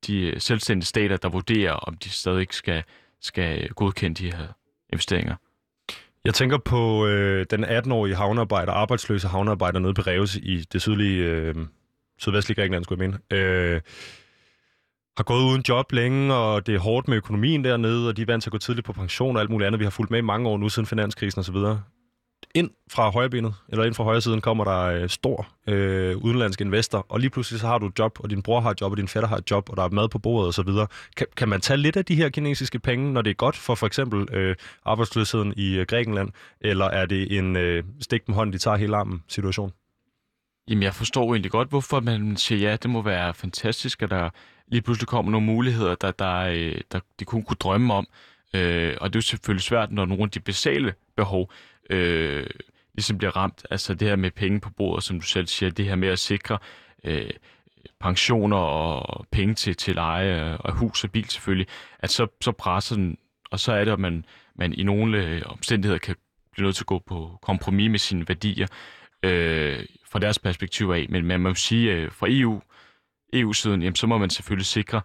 de selvstændige stater, der vurderer, om de stadig skal, skal godkende de her investeringer. Jeg tænker på øh, den 18-årige havnearbejder, arbejdsløse havnearbejder nede på Reus i det sydlige, øh, sydvestlige Grækenland, skulle jeg mene. Øh, har gået uden job længe, og det er hårdt med økonomien dernede, og de er vant til at gå tidligt på pension og alt muligt andet. Vi har fulgt med i mange år nu siden finanskrisen osv. Ind fra højrebenet, eller ind fra højre siden, kommer der øh, stor øh, udenlandsk investor, og lige pludselig så har du et job, og din bror har et job, og din fætter har et job, og der er mad på bordet osv. Kan, kan man tage lidt af de her kinesiske penge, når det er godt for for eksempel øh, arbejdsløsheden i øh, Grækenland, eller er det en øh, stik med hånden, de tager hele armen situation? Jamen, jeg forstår egentlig godt, hvorfor man siger, ja, det må være fantastisk, at der lige pludselig kommer nogle muligheder, der, der, øh, der de kun kunne drømme om. Øh, og det er jo selvfølgelig svært, når nogle af de basale behov øh, ligesom bliver ramt. Altså det her med penge på bordet, som du selv siger, det her med at sikre øh, pensioner og penge til, til leje og hus og bil selvfølgelig, at så, så presser den, og så er det, at man, man i nogle øh, omstændigheder kan blive nødt til at gå på kompromis med sine værdier øh, fra deres perspektiv af. Men man må sige, øh, fra EU, EU-siden, jamen, så må man selvfølgelig sikre,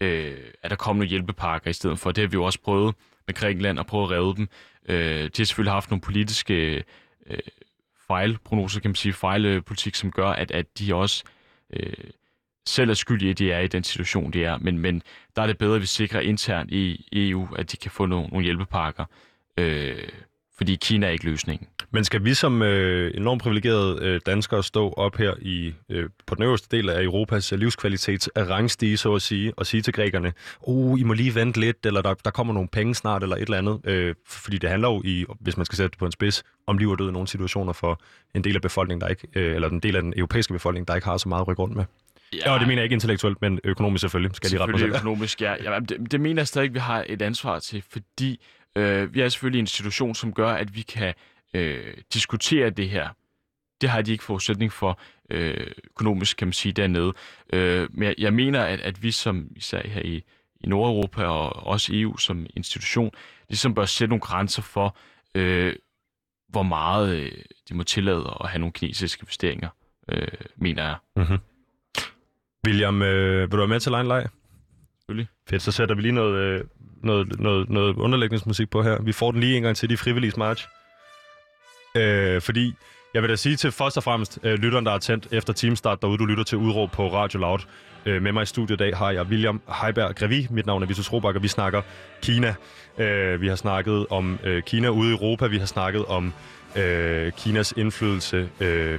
øh, at der kommer nogle hjælpepakker i stedet for. Det har vi jo også prøvet med Grækenland at prøve at redde dem. Øh, de har selvfølgelig haft nogle politiske øh, fejlprognoser, kan man sige, fejlpolitik, som gør, at, at de også øh, selv er skyldige, at de er i den situation, de er. Men, men der er det bedre, at vi sikrer internt i EU, at de kan få nogle, nogle hjælpepakker. Øh, fordi Kina er ikke løsningen. Men skal vi som øh, enormt privilegerede øh, danskere stå op her i øh, på den øverste del af Europas øh, livskvalitets rangstige, så at sige, og sige til grækerne, oh, I må lige vente lidt, eller der, der kommer nogle penge snart, eller et eller andet. Øh, fordi det handler jo, i, hvis man skal sætte det på en spids, om liv og død i nogle situationer for en del af befolkningen, der ikke, øh, eller en del af den europæiske befolkning, der ikke har så meget at rykke rundt med. Ja, og det mener jeg ikke intellektuelt, men økonomisk selvfølgelig. Skal selvfølgelig lige økonomisk, ja. ja det, det mener jeg stadig, vi har et ansvar til, fordi Øh, vi er selvfølgelig en institution, som gør, at vi kan øh, diskutere det her. Det har de ikke forudsætning for øh, økonomisk, kan man sige, dernede. Øh, men jeg, jeg mener, at, at vi som især her i, i Nordeuropa og også EU som institution, ligesom bør sætte nogle grænser for, øh, hvor meget øh, de må tillade at have nogle kinesiske investeringer, øh, mener jeg. Mm-hmm. William, øh, vil du være med til Line Leg? Selvfølgelig. Fedt, så sætter vi lige noget, øh, noget, noget, noget underlægningsmusik på her. Vi får den lige en gang til de frivillige march. Øh, fordi Jeg vil da sige til først og fremmest øh, lytteren, der er tændt efter teamstart derude, du lytter til Udråb på Radio Loud. Øh, med mig i studiet i dag har jeg William Heiberg Grevi. Mit navn er Vitus Robak, og vi snakker Kina. Øh, vi har snakket om øh, Kina ude i Europa. Vi har snakket om øh, Kinas indflydelse øh,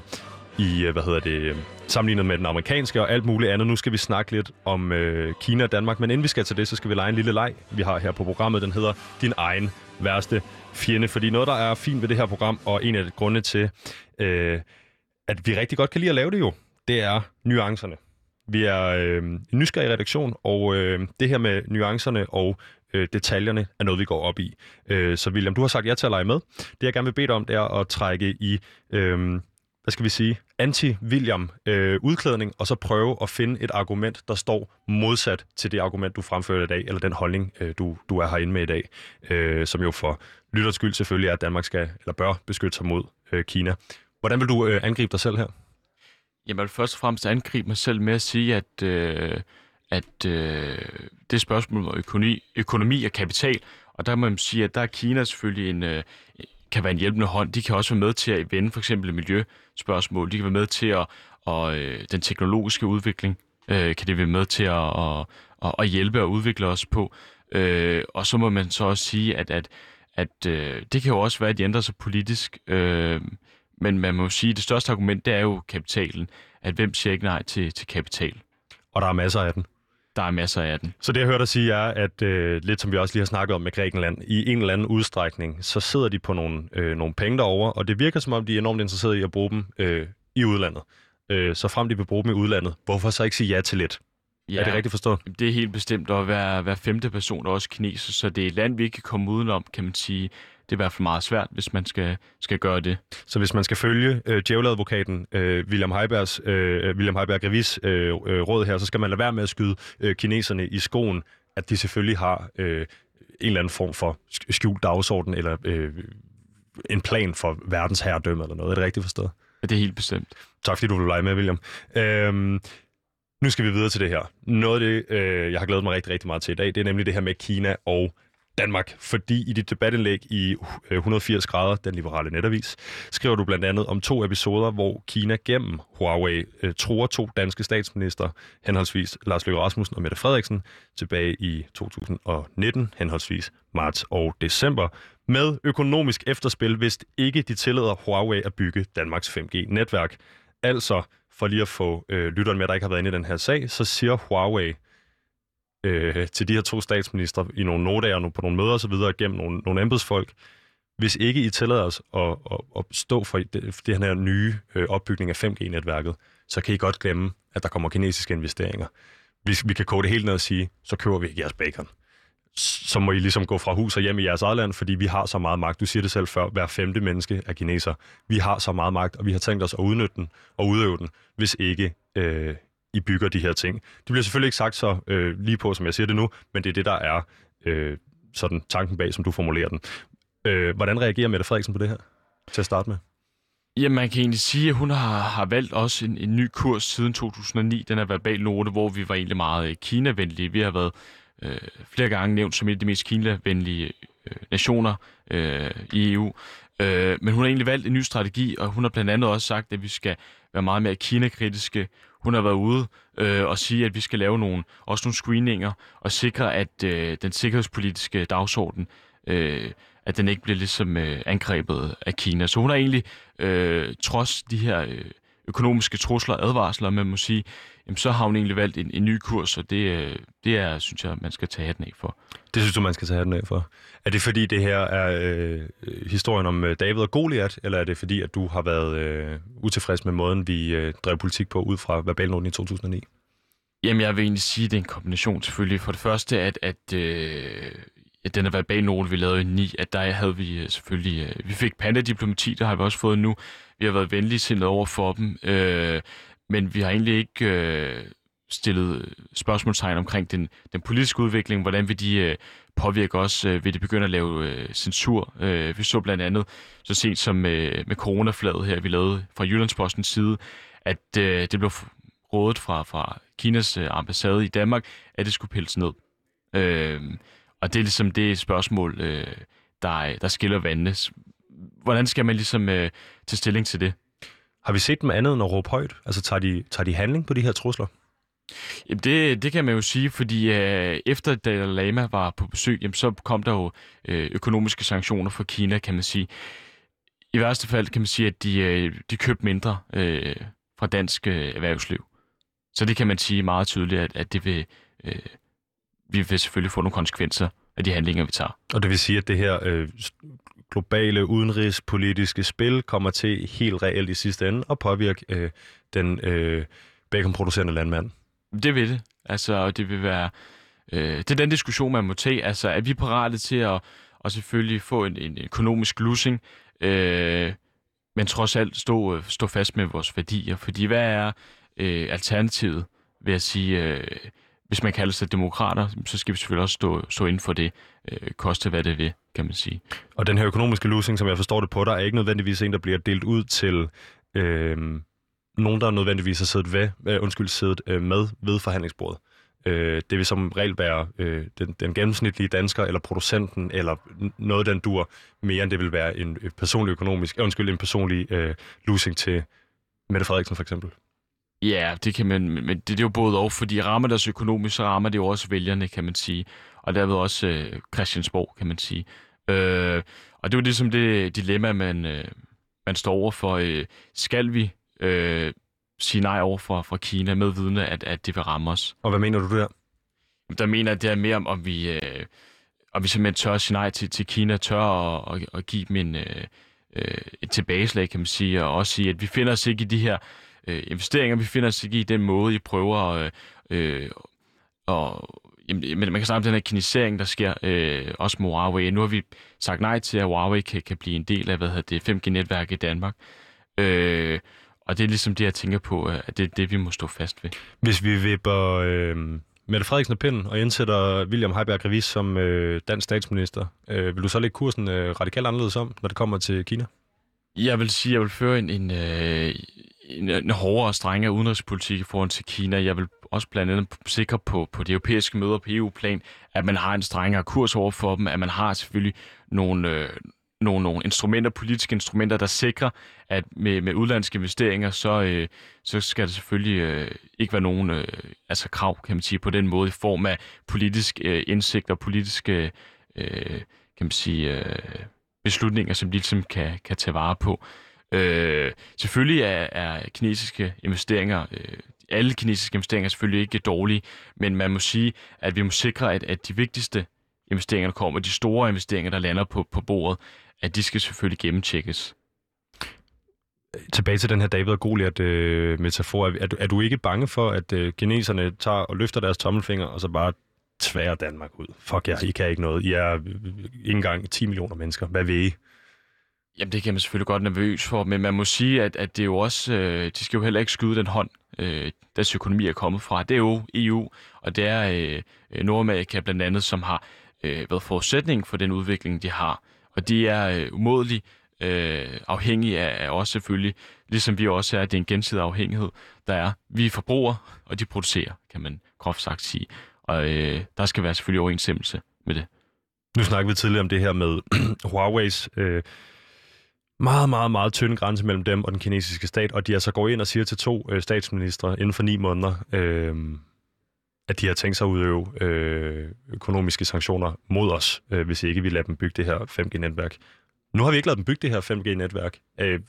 i, øh, hvad hedder det, øh, sammenlignet med den amerikanske og alt muligt andet. Nu skal vi snakke lidt om øh, Kina og Danmark, men inden vi skal til det, så skal vi lege en lille leg, vi har her på programmet. Den hedder Din egen værste fjende. Fordi noget, der er fint ved det her program, og en af grundene til, øh, at vi rigtig godt kan lide at lave det jo, det er nuancerne. Vi er øh, en nysgerrig redaktion, og øh, det her med nuancerne og øh, detaljerne er noget, vi går op i. Øh, så William, du har sagt ja til at lege med. Det, jeg gerne vil bede dig om, det er at trække i, øh, hvad skal vi sige, anti-William øh, udklædning, og så prøve at finde et argument, der står modsat til det argument, du fremfører i dag, eller den holdning, øh, du, du er herinde med i dag, øh, som jo for lytters skyld selvfølgelig er, at Danmark skal, eller bør beskytte sig mod øh, Kina. Hvordan vil du øh, angribe dig selv her? Jamen, jeg vil først og fremmest angribe mig selv med at sige, at, øh, at øh, det spørgsmål om økonomi, økonomi og kapital, og der må man sige, at der er Kina selvfølgelig en, øh, kan være en hjælpende hånd. De kan også være med til at vende for eksempel miljøspørgsmål. De kan være med til at, og øh, den teknologiske udvikling øh, kan det være med til at, at, at, at hjælpe og udvikle os på. Øh, og så må man så også sige, at, at, at øh, det kan jo også være, at de ændrer sig politisk. Øh, men man må jo sige, at det største argument, det er jo kapitalen. At hvem siger ikke nej til, til kapital? Og der er masser af den. Der er masser af den. Så det, jeg hørte dig sige, er, at øh, lidt som vi også lige har snakket om med Grækenland, i en eller anden udstrækning, så sidder de på nogle, øh, nogle penge derovre, og det virker som om, de er enormt interesserede i at bruge dem øh, i udlandet. Øh, så frem de vil bruge dem i udlandet, hvorfor så ikke sige ja til lidt? Ja, er det rigtigt forstået? Det er helt bestemt, og hver, hver femte person er også kineser, så det er et land, vi ikke kan komme udenom, kan man sige det er i hvert fald meget svært, hvis man skal, skal gøre det. Så hvis man skal følge øh, djæveladvokaten øh, William Heibergs, øh, William Heiberg Revis øh, øh, råd her, så skal man lade være med at skyde øh, kineserne i skoen, at de selvfølgelig har øh, en eller anden form for skjult dagsorden, eller øh, en plan for verdens herredømme eller noget. Er det rigtigt forstået? Ja, det er helt bestemt. Tak fordi du vil lege med, William. Øhm, nu skal vi videre til det her. Noget af det, øh, jeg har glædet mig rigtig, rigtig meget til i dag, det er nemlig det her med Kina og Danmark, fordi i dit debatindlæg i øh, 180 grader, den liberale netavis, skriver du blandt andet om to episoder, hvor Kina gennem Huawei øh, tror to danske statsminister, henholdsvis Lars Løkke Rasmussen og Mette Frederiksen, tilbage i 2019, henholdsvis marts og december, med økonomisk efterspil, hvis ikke de tillader Huawei at bygge Danmarks 5G-netværk. Altså, for lige at få øh, lytteren med, der ikke har været inde i den her sag, så siger Huawei, øh, til de her to statsminister i nogle notager, på nogle møder osv., gennem nogle, nogle embedsfolk, hvis ikke I tillader os at, at, at stå for det, det her nye øh, opbygning af 5G-netværket, så kan I godt glemme, at der kommer kinesiske investeringer. Hvis vi kan kode det helt ned og sige, så køber vi ikke jeres bacon. Så må I ligesom gå fra hus og hjem i jeres eget land, fordi vi har så meget magt. Du siger det selv før, hver femte menneske er kineser. Vi har så meget magt, og vi har tænkt os at udnytte den og udøve den, hvis ikke øh, i bygger de her ting. Det bliver selvfølgelig ikke sagt så øh, lige på, som jeg siger det nu, men det er det, der er øh, sådan tanken bag, som du formulerer den. Øh, hvordan reagerer Mette Frederiksen på det her til at starte med? Ja, man kan egentlig sige, at hun har, har valgt også en, en ny kurs siden 2009. Den er verbal note, hvor vi var egentlig meget kinavenlige. Kina-venlige. Vi har været øh, flere gange nævnt som et af de mest Kina-venlige øh, nationer øh, i EU. Øh, men hun har egentlig valgt en ny strategi, og hun har blandt andet også sagt, at vi skal være meget mere Kina-kritiske. Hun har været ude øh, og sige, at vi skal lave nogle, også nogle screeninger og sikre, at øh, den sikkerhedspolitiske dagsorden, øh, at den ikke bliver ligesom øh, angrebet af Kina. Så hun har egentlig, øh, trods de her øh, økonomiske trusler og advarsler, man må sige, jamen, så har hun egentlig valgt en, en ny kurs, og det, øh, det er, synes jeg, man skal tage hatten af for. Det synes du, man skal tage hatten af for. Er det fordi, det her er øh, historien om øh, David og Goliat, eller er det fordi, at du har været øh, utilfreds med måden, vi øh, drev politik på ud fra verbalnoten i 2009? Jamen, jeg vil egentlig sige, at det er en kombination selvfølgelig. For det første, at, at øh, ja, den verbalnote, vi lavede i 9, at der havde vi øh, selvfølgelig... Vi fik pandadiplomati, der har vi også fået nu. Vi har været venlige sindet over for dem. Øh, men vi har egentlig ikke øh, stillet spørgsmålstegn omkring den, den politiske udvikling. Hvordan vil de øh, påvirke os? Øh, vil de begynde at lave øh, censur? Øh, vi så blandt andet så sent som øh, med coronaflaget her, vi lavede fra Jyllandspostens side, at øh, det blev rådet fra, fra Kinas øh, ambassade i Danmark, at det skulle pilles ned. Øh, og det er ligesom det spørgsmål, øh, der, der skiller vandene. Hvordan skal man ligesom øh, tage stilling til det? Har vi set dem andet end at råbe højt? Altså tager de, tager de handling på de her trusler? Jamen det, det kan man jo sige, fordi øh, efter Dalai Lama var på besøg, jamen, så kom der jo øh, økonomiske sanktioner fra Kina, kan man sige. I værste fald kan man sige, at de, øh, de købte mindre øh, fra dansk øh, erhvervsliv. Så det kan man sige meget tydeligt, at, at det vil, øh, vi vil selvfølgelig få nogle konsekvenser af de handlinger, vi tager. Og det vil sige, at det her øh, globale udenrigspolitiske spil kommer til helt reelt i sidste ende at påvirke øh, den øh, baconproducerende landmand? Det vil det. Altså, og det vil være... Øh, det er den diskussion, man må tage. Altså, er vi parate til at, at selvfølgelig få en, en økonomisk losing, øh, men trods alt stå, stå fast med vores værdier? Fordi hvad er øh, alternativet, vil jeg sige... Øh, hvis man kalder sig demokrater, så skal vi selvfølgelig også stå, stå inden for det, øh, koste hvad det vil, kan man sige. Og den her økonomiske losing, som jeg forstår det på dig, er ikke nødvendigvis en, der bliver delt ud til øh, nogen, der nødvendigvis har siddet, ved, øh, undskyld, siddet øh, med ved forhandlingsbordet. Øh, det vil som regel være øh, den, den gennemsnitlige dansker, eller producenten, eller noget, den dur, mere end det vil være en personlig økonomisk, øh, undskyld, en personlig øh, losing til Mette Frederiksen for eksempel. Ja, det kan man, men det, det er jo både og, fordi rammer deres økonomisk, så rammer det jo også vælgerne, kan man sige. Og derved også øh, Christiansborg, kan man sige. Øh, og det er jo ligesom det dilemma, man, øh, man står over for. Øh, skal vi øh, sige nej over for, for Kina med vidne, at, at det vil ramme os? Og hvad mener du der? Der mener jeg, det er mere om, om vi, øh, om vi simpelthen tør at sige nej til, til Kina, tør at, at, at give dem en, øh, øh, et tilbageslag, kan man sige, og også sige, at vi finder os ikke i de her øh, investeringer. Vi finder os ikke i den måde, I prøver at... Øh, og, jamen, man kan snakke om den her kinisering, der sker øh, også med Huawei. Nu har vi sagt nej til, at Huawei kan, kan blive en del af hvad hedder det, 5G-netværket i Danmark. Øh, og det er ligesom det, jeg tænker på, at det er det, vi må stå fast ved. Hvis vi vipper øh, Mette Frederiksen af pinden og indsætter William Heiberg Revis som øh, dansk statsminister, øh, vil du så lægge kursen øh, radikalt anderledes om, når det kommer til Kina? Jeg vil sige, at jeg vil føre en, en, øh, en, en hårdere og strengere udenrigspolitik i forhold til Kina. Jeg vil også blandt andet sikre på, på de europæiske møder på EU-plan, at man har en strengere kurs over for dem, at man har selvfølgelig nogle, øh, nogle, nogle instrumenter, politiske instrumenter, der sikrer, at med, med udlandske investeringer, så, øh, så skal der selvfølgelig øh, ikke være nogen øh, altså krav, kan man sige, på den måde i form af politisk øh, indsigt og politiske øh, kan man sige, øh, beslutninger, som de ligesom kan, kan tage vare på. Øh, Øh, selvfølgelig er, er kinesiske investeringer, øh, alle kinesiske investeringer er selvfølgelig ikke dårlige, men man må sige, at vi må sikre, at, at de vigtigste investeringer, der kommer, de store investeringer, der lander på, på bordet, at de skal selvfølgelig gennemtjekkes. Tilbage til den her David og Goliath-metafor. Øh, er, er, er du ikke bange for, at øh, kineserne tager og løfter deres tommelfinger, og så bare tværer Danmark ud? Fuck jer, I kan ikke noget. I er øh, ikke engang 10 millioner mennesker. Hvad ved I? Jamen, det kan man selvfølgelig godt nervøs for, men man må sige, at, at det er jo også, øh, de skal jo heller ikke skyde den hånd, øh, deres økonomi er kommet fra. Det er jo EU, og det er øh, Nordamerika blandt andet, som har øh, været forudsætning for den udvikling, de har. Og de er øh, umådeligt øh, afhængige af, af os selvfølgelig, ligesom vi også er, at det er en gensidig afhængighed, der er. Vi forbruger, og de producerer, kan man groft sagt sige. Og øh, der skal være selvfølgelig overensstemmelse med det. Nu snakkede vi tidligere om det her med Huawei's øh, meget, meget, meget tynd grænse mellem dem og den kinesiske stat, og de altså går ind og siger til to øh, statsministre inden for ni måneder, øh, at de har tænkt sig at udøve øh, økonomiske sanktioner mod os, øh, hvis ikke vi lader dem bygge det her 5G-netværk. Nu har vi ikke lavet dem bygge det her 5G-netværk. Øh,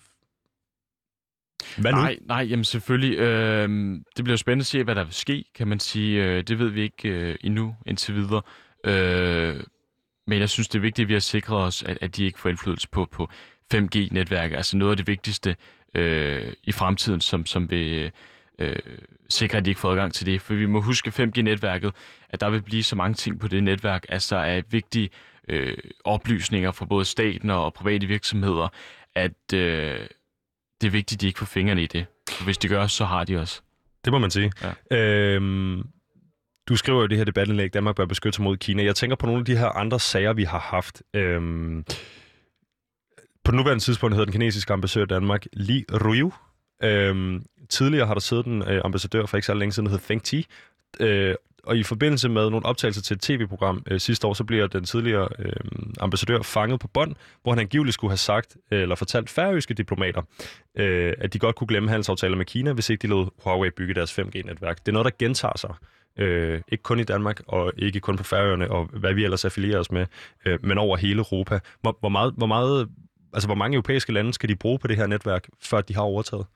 hvad nu? Nej, nej, jamen selvfølgelig. Øh, det bliver spændende at se, hvad der vil ske, kan man sige. Øh, det ved vi ikke øh, endnu indtil videre. Øh, men jeg synes, det er vigtigt, at vi har sikret os, at, at de ikke får indflydelse på, på 5G-netværk. Altså noget af det vigtigste øh, i fremtiden, som, som vil øh, sikre, at de ikke får adgang til det. For vi må huske 5G-netværket, at der vil blive så mange ting på det netværk, altså er vigtige øh, oplysninger fra både staten og private virksomheder, at øh, det er vigtigt, at de ikke får fingrene i det. For hvis de gør, så har de også. Det må man sige. Ja. Øhm, du skriver jo det her debatindlæg, Danmark bør beskytte sig mod Kina. Jeg tænker på nogle af de her andre sager, vi har haft. Øhm, på nuværende tidspunkt hedder den kinesiske ambassadør i Danmark Li Ruiu. Øhm, tidligere har der siddet en øh, ambassadør for ikke så længe siden, der hedder Feng Ti. Øh, og i forbindelse med nogle optagelser til et tv-program øh, sidste år, så bliver den tidligere øh, ambassadør fanget på bånd, hvor han angiveligt skulle have sagt, øh, eller fortalt færøske diplomater, øh, at de godt kunne glemme handelsaftaler med Kina, hvis ikke de lod Huawei bygge deres 5G-netværk. Det er noget, der gentager sig. Øh, ikke kun i Danmark, og ikke kun på Færøerne, og hvad vi ellers affilierer os med, øh, men over hele Europa. Hvor, hvor, meget, hvor, meget, altså, hvor mange europæiske lande skal de bruge på det her netværk, før de har overtaget?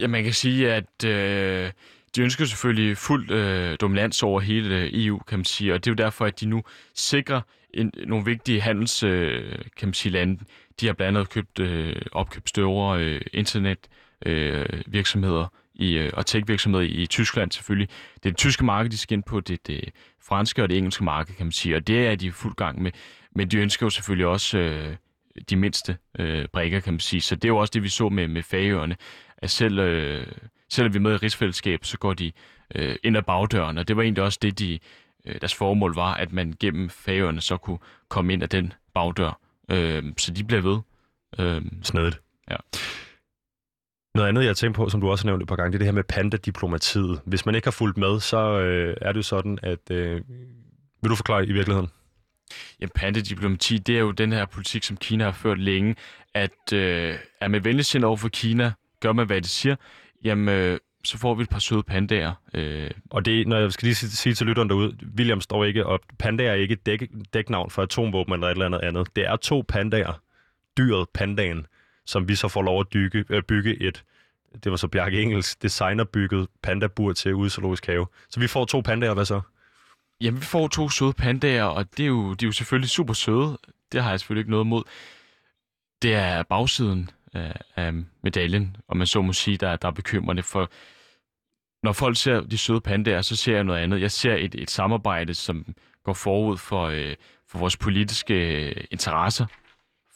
Ja, man kan sige, at øh, de ønsker selvfølgelig fuld øh, dominans over hele øh, EU, kan man sige, og det er jo derfor, at de nu sikrer en, nogle vigtige handels, øh, kan man sige, lande. De har blandt andet købt, øh, opkøbt større øh, internet øh, virksomheder i, øh, og tech-virksomheder i, i Tyskland selvfølgelig. Det er det tyske marked, de skal ind på, det er det franske og det engelske marked, kan man sige, og det er de fuld gang med. Men de ønsker jo selvfølgelig også øh, de mindste øh, brækker, kan man sige. Så det er jo også det, vi så med, med fagøerne, at selv, øh, selvom vi er med i rigsfællesskab, så går de øh, ind ad bagdøren, og det var egentlig også det, de, øh, deres formål var, at man gennem fagøerne så kunne komme ind ad den bagdør. Øh, så de bliver ved. Øh, Snedigt. Ja. Noget andet, jeg har tænkt på, som du også har nævnt et par gange, det er det her med pandadiplomatiet. Hvis man ikke har fulgt med, så øh, er det jo sådan, at... Øh, vil du forklare i virkeligheden? Jamen, pandediplomati, det er jo den her politik, som Kina har ført længe, at øh, er man venligsind over for Kina, gør man, hvad det siger, jamen, øh, så får vi et par søde pandager. Øh. Og det, når jeg skal lige sige til lytteren derude, William står ikke op. Pandager er ikke dæk, dæknavn for atomvåben eller et eller andet andet. Det er to pandager, Dyret pandagen, som vi så får lov at dykke, øh, bygge et, det var så Bjarke Engels, designerbygget pandabur til ude i Zoologisk Have. Så vi får to pandager, hvad så? Jamen, vi får to søde pandaer, og det er jo, de er jo selvfølgelig super søde. Det har jeg selvfølgelig ikke noget imod. Det er bagsiden af, af medaljen, og man så må sige, der, der er bekymrende for... Når folk ser de søde pandaer, så ser jeg noget andet. Jeg ser et, et samarbejde, som går forud for, øh, for vores politiske øh, interesser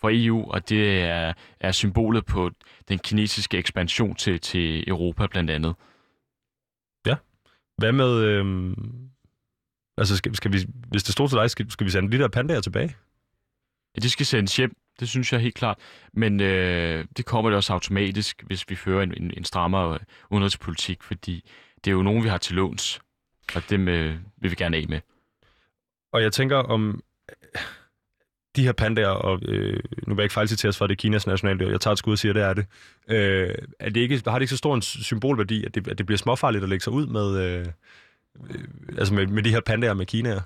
for EU, og det er, er symbolet på den kinesiske ekspansion til, til Europa blandt andet. Ja. Hvad med... Øh Altså, skal, skal vi, hvis det stod til dig, skal, skal vi sende de der pandaer tilbage? Ja, de skal sendes hjem. Det synes jeg helt klart. Men øh, det kommer det også automatisk, hvis vi fører en, en, en strammere udenrigspolitik, fordi det er jo nogen, vi har til låns, og dem øh, vil vi gerne af med. Og jeg tænker om de her pandaer, og øh, nu vil jeg ikke fejlciteres for, det er Kinas nationaldyr, jeg tager et skud og siger, det er det. Øh, er det ikke, har det ikke så stor en symbolværdi, at det, at det bliver småfarligt at lægge sig ud med, øh, øh, Øh, altså med, med de her pandaer med Kina?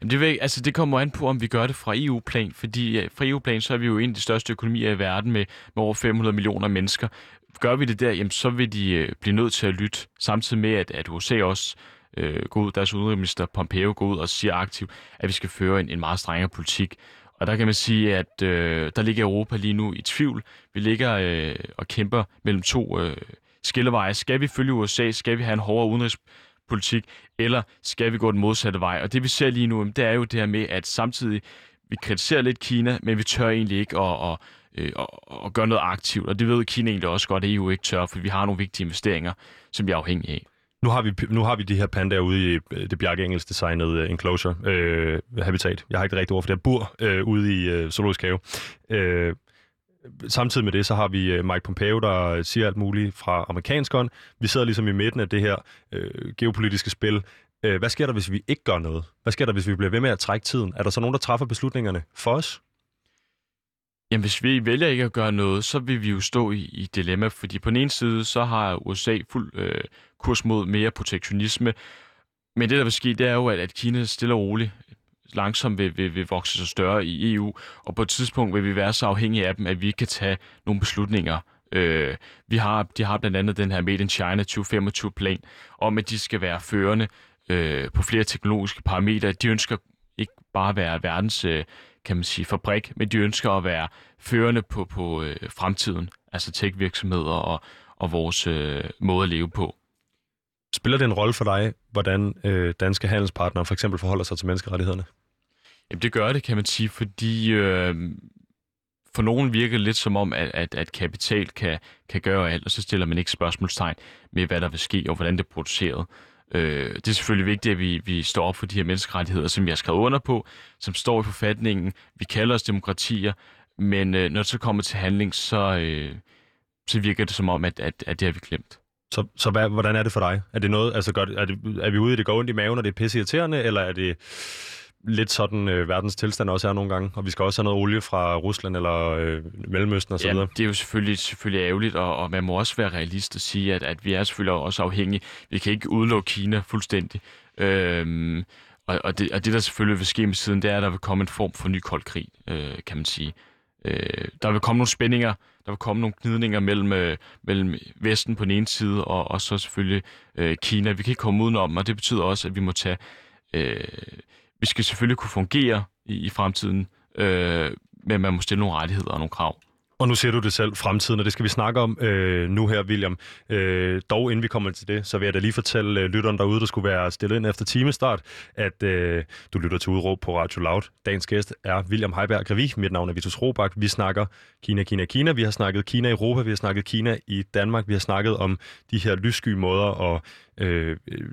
Jamen det, vil, altså det kommer an på, om vi gør det fra EU-plan, fordi fra EU-plan, så er vi jo en af de største økonomier i verden med, med over 500 millioner mennesker. Gør vi det der, jamen så vil de øh, blive nødt til at lytte, samtidig med, at, at USA også øh, går ud, deres udenrigsminister Pompeo går ud og siger aktivt, at vi skal føre en, en meget strengere politik. Og der kan man sige, at øh, der ligger Europa lige nu i tvivl. Vi ligger øh, og kæmper mellem to øh, skilleveje. Skal vi følge USA? Skal vi have en hårdere udenrigspolitik? Politik, eller skal vi gå den modsatte vej? Og det vi ser lige nu, det er jo det her med, at samtidig vi kritiserer lidt Kina, men vi tør egentlig ikke at, at, øh, at, at, gøre noget aktivt. Og det ved Kina egentlig også godt, at EU ikke tør, for vi har nogle vigtige investeringer, som vi er afhængige af. Nu har, vi, nu har vi de her pandaer ude i øh, det Bjarke Engels designede øh, enclosure øh, habitat. Jeg har ikke det rigtige ord for det. Bur øh, ude i øh, Zoologisk Have. Øh, samtidig med det, så har vi øh, Mike Pompeo, der øh, siger alt muligt fra amerikansk hånd. Vi sidder ligesom i midten af det her øh, geopolitiske spil. Øh, hvad sker der, hvis vi ikke gør noget? Hvad sker der, hvis vi bliver ved med at trække tiden? Er der så nogen, der træffer beslutningerne for os? Jamen, hvis vi vælger ikke at gøre noget, så vil vi jo stå i, i dilemma, fordi på den ene side, så har USA fuld øh, kurs mod mere protektionisme, men det, der vil ske, det er jo, at, at Kina stille og roligt langsomt vil, vil, vil vokse sig større i EU, og på et tidspunkt vil vi være så afhængige af dem, at vi ikke kan tage nogle beslutninger. Øh, vi har, de har blandt andet den her Made in China 2025-plan, om at de skal være førende øh, på flere teknologiske parametre. De ønsker ikke bare at være verdens øh, kan man sige, fabrik, men de ønsker at være førende på, på øh, fremtiden, altså tech-virksomheder og, og vores øh, måde at leve på. Spiller det en rolle for dig, hvordan øh, danske handelspartnere for eksempel forholder sig til menneskerettighederne? Jamen det gør det, kan man sige, fordi øh, for nogen virker det lidt som om, at, at, at kapital kan, kan gøre alt, og så stiller man ikke spørgsmålstegn med, hvad der vil ske, og hvordan det er produceret. Øh, det er selvfølgelig vigtigt, at vi, vi står op for de her menneskerettigheder, som vi har skrevet under på, som står i forfatningen. Vi kalder os demokratier, men øh, når det så kommer til handling, så, øh, så virker det som om, at, at, at det har vi glemt. Så, så hvad, hvordan er det for dig? Er det noget, altså gør det, er, det, er vi ude i det går ondt i maven, og det er pisse irriterende, eller er det lidt sådan øh, verdens tilstand også er nogle gange, og vi skal også have noget olie fra Rusland eller øh, Mellemøsten osv.? Ja, det er jo selvfølgelig, selvfølgelig ærgerligt, og, og man må også være realist og sige, at, at vi er selvfølgelig også afhængige. Vi kan ikke udelukke Kina fuldstændig. Øhm, og, og, det, og det, der selvfølgelig vil ske med siden, det er, at der vil komme en form for ny kold krig, øh, kan man sige. Øh, der vil komme nogle spændinger, der vil komme nogle gnidninger mellem, øh, mellem Vesten på den ene side, og, og så selvfølgelig øh, Kina. Vi kan ikke komme udenom, og det betyder også, at vi må tage... Øh, vi skal selvfølgelig kunne fungere i, i fremtiden, øh, men man må stille nogle rettigheder og nogle krav. Og nu ser du det selv, fremtiden, og det skal vi snakke om øh, nu her, William. Øh, dog inden vi kommer til det, så vil jeg da lige fortælle øh, lytteren derude, der skulle være stillet ind efter timestart, at øh, du lytter til udråb på Radio Loud. Dagens gæst er William Heiberg Grevi. Mit navn er Vitus Robak. Vi snakker Kina, Kina, Kina. Vi har snakket Kina i Europa, vi har snakket Kina i Danmark. Vi har snakket om de her lyssky måder at øh, øh,